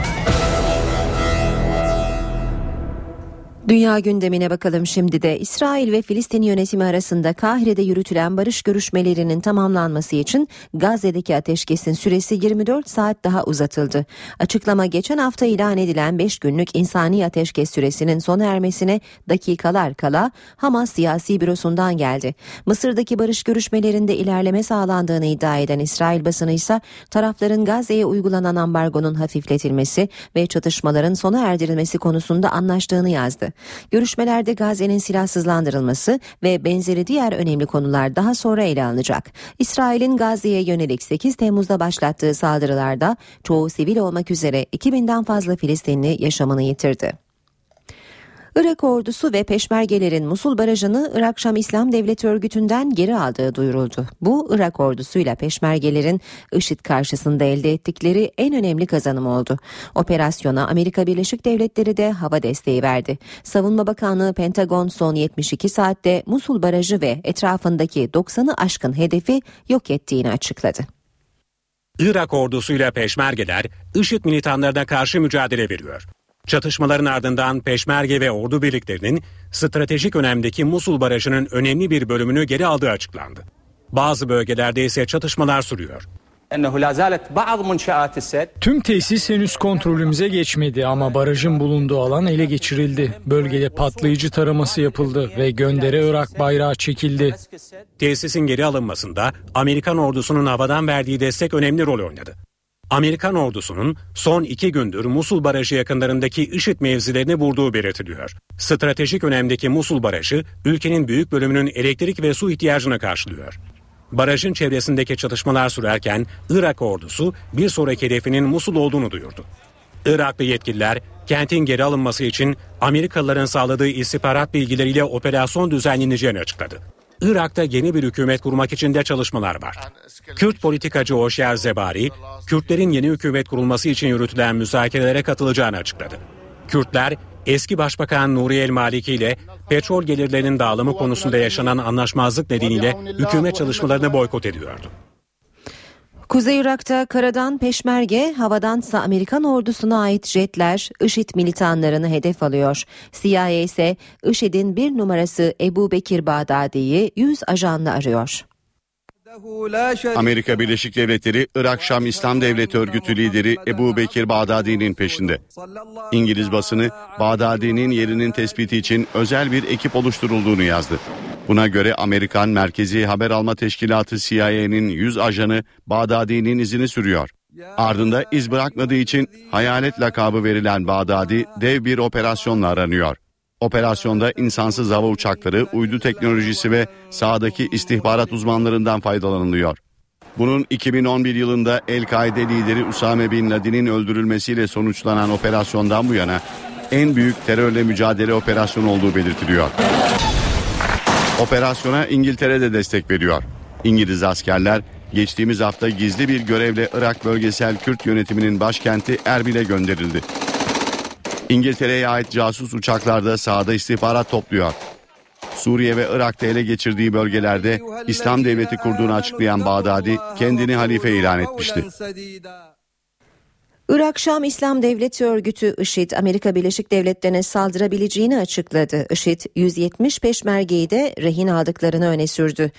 Dünya gündemine bakalım şimdi de İsrail ve Filistin yönetimi arasında Kahire'de yürütülen barış görüşmelerinin tamamlanması için Gazze'deki ateşkesin süresi 24 saat daha uzatıldı. Açıklama geçen hafta ilan edilen 5 günlük insani ateşkes süresinin sona ermesine dakikalar kala Hamas siyasi bürosundan geldi. Mısır'daki barış görüşmelerinde ilerleme sağlandığını iddia eden İsrail basını ise tarafların Gazze'ye uygulanan ambargonun hafifletilmesi ve çatışmaların sona erdirilmesi konusunda anlaştığını yazdı. Görüşmelerde Gazze'nin silahsızlandırılması ve benzeri diğer önemli konular daha sonra ele alınacak. İsrail'in Gazze'ye yönelik 8 Temmuz'da başlattığı saldırılarda çoğu sivil olmak üzere 2000'den fazla Filistinli yaşamını yitirdi. Irak ordusu ve peşmergelerin Musul barajını Irak Şam İslam Devleti örgütünden geri aldığı duyuruldu. Bu Irak ordusuyla peşmergelerin IŞİD karşısında elde ettikleri en önemli kazanım oldu. Operasyona Amerika Birleşik Devletleri de hava desteği verdi. Savunma Bakanlığı Pentagon son 72 saatte Musul barajı ve etrafındaki 90'ı aşkın hedefi yok ettiğini açıkladı. Irak ordusuyla peşmergeler IŞİD militanlarına karşı mücadele veriyor. Çatışmaların ardından Peşmerge ve ordu birliklerinin stratejik önemdeki Musul Barajı'nın önemli bir bölümünü geri aldığı açıklandı. Bazı bölgelerde ise çatışmalar sürüyor. Tüm tesis henüz kontrolümüze geçmedi ama barajın bulunduğu alan ele geçirildi. Bölgede patlayıcı taraması yapıldı ve göndere Irak bayrağı çekildi. Tesisin geri alınmasında Amerikan ordusunun havadan verdiği destek önemli rol oynadı. Amerikan ordusunun son iki gündür Musul Barajı yakınlarındaki IŞİD mevzilerini vurduğu belirtiliyor. Stratejik önemdeki Musul Barajı ülkenin büyük bölümünün elektrik ve su ihtiyacını karşılıyor. Barajın çevresindeki çatışmalar sürerken Irak ordusu bir sonraki hedefinin Musul olduğunu duyurdu. Iraklı yetkililer kentin geri alınması için Amerikalıların sağladığı istihbarat bilgileriyle operasyon düzenleneceğini açıkladı. Irak'ta yeni bir hükümet kurmak için de çalışmalar var. Kürt politikacı Oşer Zebari, Kürtlerin yeni hükümet kurulması için yürütülen müzakerelere katılacağını açıkladı. Kürtler, eski Başbakan Nuri El Maliki ile petrol gelirlerinin dağılımı konusunda yaşanan anlaşmazlık nedeniyle hükümet çalışmalarını boykot ediyordu. Kuzey Irak'ta karadan peşmerge, havadansa Amerikan ordusuna ait jetler IŞİD militanlarını hedef alıyor. CIA ise IŞİD'in bir numarası Ebu Bekir Bağdadi'yi 100 ajanla arıyor. Amerika Birleşik Devletleri Irak Şam İslam Devleti örgütü lideri Ebu Bekir Bağdadi'nin peşinde. İngiliz basını Bağdadi'nin yerinin tespiti için özel bir ekip oluşturulduğunu yazdı. Buna göre Amerikan Merkezi Haber Alma Teşkilatı CIA'nin 100 ajanı Bağdadi'nin izini sürüyor. Ardında iz bırakmadığı için hayalet lakabı verilen Bağdadi dev bir operasyonla aranıyor. Operasyonda insansız hava uçakları, uydu teknolojisi ve sahadaki istihbarat uzmanlarından faydalanılıyor. Bunun 2011 yılında El-Kaide lideri Usame Bin Laden'in öldürülmesiyle sonuçlanan operasyondan bu yana en büyük terörle mücadele operasyonu olduğu belirtiliyor. Operasyona İngiltere de destek veriyor. İngiliz askerler geçtiğimiz hafta gizli bir görevle Irak Bölgesel Kürt Yönetimi'nin başkenti Erbil'e gönderildi. İngiltere'ye ait casus uçaklarda sahada istihbarat topluyor. Suriye ve Irak'ta ele geçirdiği bölgelerde İslam devleti kurduğunu açıklayan Bağdadi kendini halife ilan etmişti. Irak Şam İslam Devleti Örgütü IŞİD Amerika Birleşik Devletleri'ne saldırabileceğini açıkladı. IŞİD 170 peşmergeyi de rehin aldıklarını öne sürdü.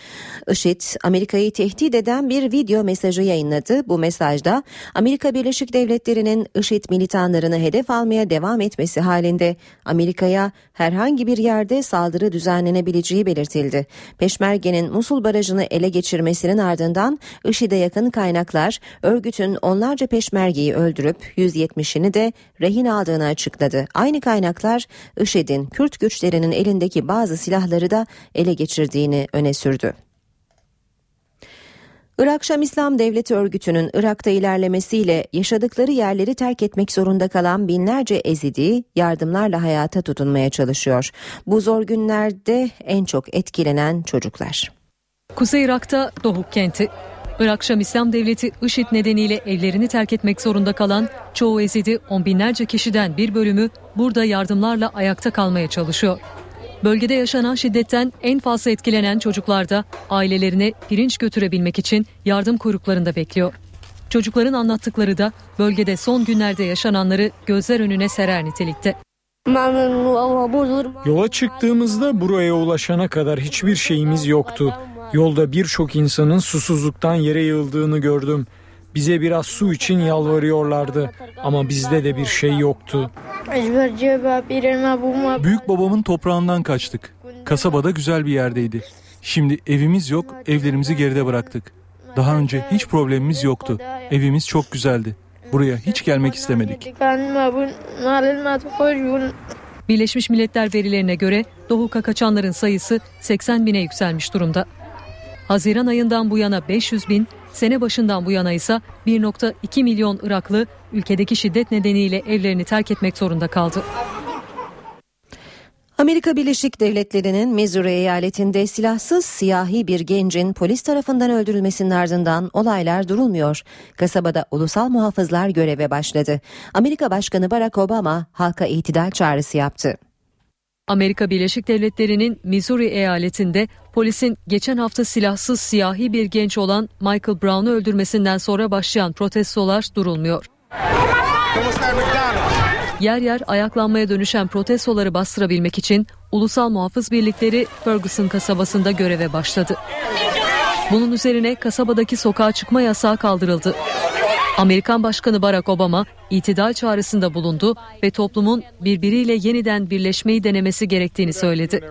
IŞİD Amerika'yı tehdit eden bir video mesajı yayınladı. Bu mesajda Amerika Birleşik Devletleri'nin IŞİD militanlarını hedef almaya devam etmesi halinde Amerika'ya herhangi bir yerde saldırı düzenlenebileceği belirtildi. Peşmerge'nin Musul Barajı'nı ele geçirmesinin ardından IŞİD'e yakın kaynaklar örgütün onlarca peşmergeyi öldürdü öldürüp 170'ini de rehin aldığını açıkladı. Aynı kaynaklar IŞİD'in Kürt güçlerinin elindeki bazı silahları da ele geçirdiğini öne sürdü. Irak Şam İslam Devleti örgütünün Irak'ta ilerlemesiyle yaşadıkları yerleri terk etmek zorunda kalan binlerce Ezidi yardımlarla hayata tutunmaya çalışıyor. Bu zor günlerde en çok etkilenen çocuklar. Kuzey Irak'ta Dohuk kenti Irak Şam İslam Devleti IŞİD nedeniyle evlerini terk etmek zorunda kalan çoğu Ezidi on binlerce kişiden bir bölümü burada yardımlarla ayakta kalmaya çalışıyor. Bölgede yaşanan şiddetten en fazla etkilenen çocuklar da ailelerine pirinç götürebilmek için yardım kuyruklarında bekliyor. Çocukların anlattıkları da bölgede son günlerde yaşananları gözler önüne serer nitelikte. Yola çıktığımızda buraya ulaşana kadar hiçbir şeyimiz yoktu. Yolda birçok insanın susuzluktan yere yığıldığını gördüm. Bize biraz su için yalvarıyorlardı ama bizde de bir şey yoktu. Büyük babamın toprağından kaçtık. Kasabada güzel bir yerdeydi. Şimdi evimiz yok, evlerimizi geride bıraktık. Daha önce hiç problemimiz yoktu. Evimiz çok güzeldi. Buraya hiç gelmek istemedik. Birleşmiş Milletler verilerine göre Doğu'ka kaçanların sayısı 80 bine yükselmiş durumda. Haziran ayından bu yana 500 bin, sene başından bu yana ise 1.2 milyon Iraklı ülkedeki şiddet nedeniyle evlerini terk etmek zorunda kaldı. Amerika Birleşik Devletleri'nin Missouri eyaletinde silahsız siyahi bir gencin polis tarafından öldürülmesinin ardından olaylar durulmuyor. Kasabada ulusal muhafızlar göreve başladı. Amerika Başkanı Barack Obama halka itidal çağrısı yaptı. Amerika Birleşik Devletleri'nin Missouri eyaletinde polisin geçen hafta silahsız siyahi bir genç olan Michael Brown'u öldürmesinden sonra başlayan protestolar durulmuyor. Yer yer ayaklanmaya dönüşen protestoları bastırabilmek için ulusal muhafız birlikleri Ferguson kasabasında göreve başladı. Bunun üzerine kasabadaki sokağa çıkma yasağı kaldırıldı. Amerikan Başkanı Barack Obama itidal çağrısında bulundu ve toplumun birbiriyle yeniden birleşmeyi denemesi gerektiğini söyledi.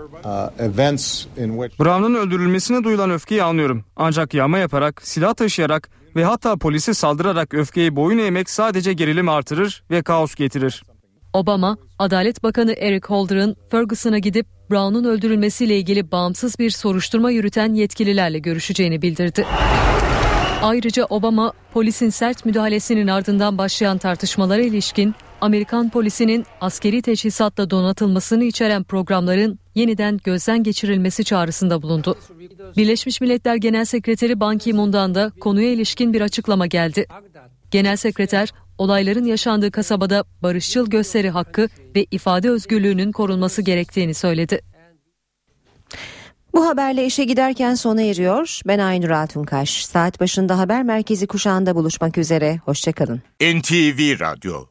Brown'un öldürülmesine duyulan öfkeyi anlıyorum. Ancak yağma yaparak, silah taşıyarak ve hatta polisi saldırarak öfkeyi boyun eğmek sadece gerilim artırır ve kaos getirir. Obama, Adalet Bakanı Eric Holder'ın Ferguson'a gidip Brown'un öldürülmesiyle ilgili bağımsız bir soruşturma yürüten yetkililerle görüşeceğini bildirdi. Ayrıca Obama polisin sert müdahalesinin ardından başlayan tartışmalara ilişkin Amerikan polisinin askeri teçhizatla donatılmasını içeren programların yeniden gözden geçirilmesi çağrısında bulundu. Birleşmiş Milletler Genel Sekreteri Ban Ki-moon'dan da konuya ilişkin bir açıklama geldi. Genel Sekreter, olayların yaşandığı kasabada barışçıl gösteri hakkı ve ifade özgürlüğünün korunması gerektiğini söyledi. Bu haberle işe giderken sona eriyor. Ben Aynur Altunkaş. Saat başında haber merkezi kuşağında buluşmak üzere. Hoşçakalın. NTV Radyo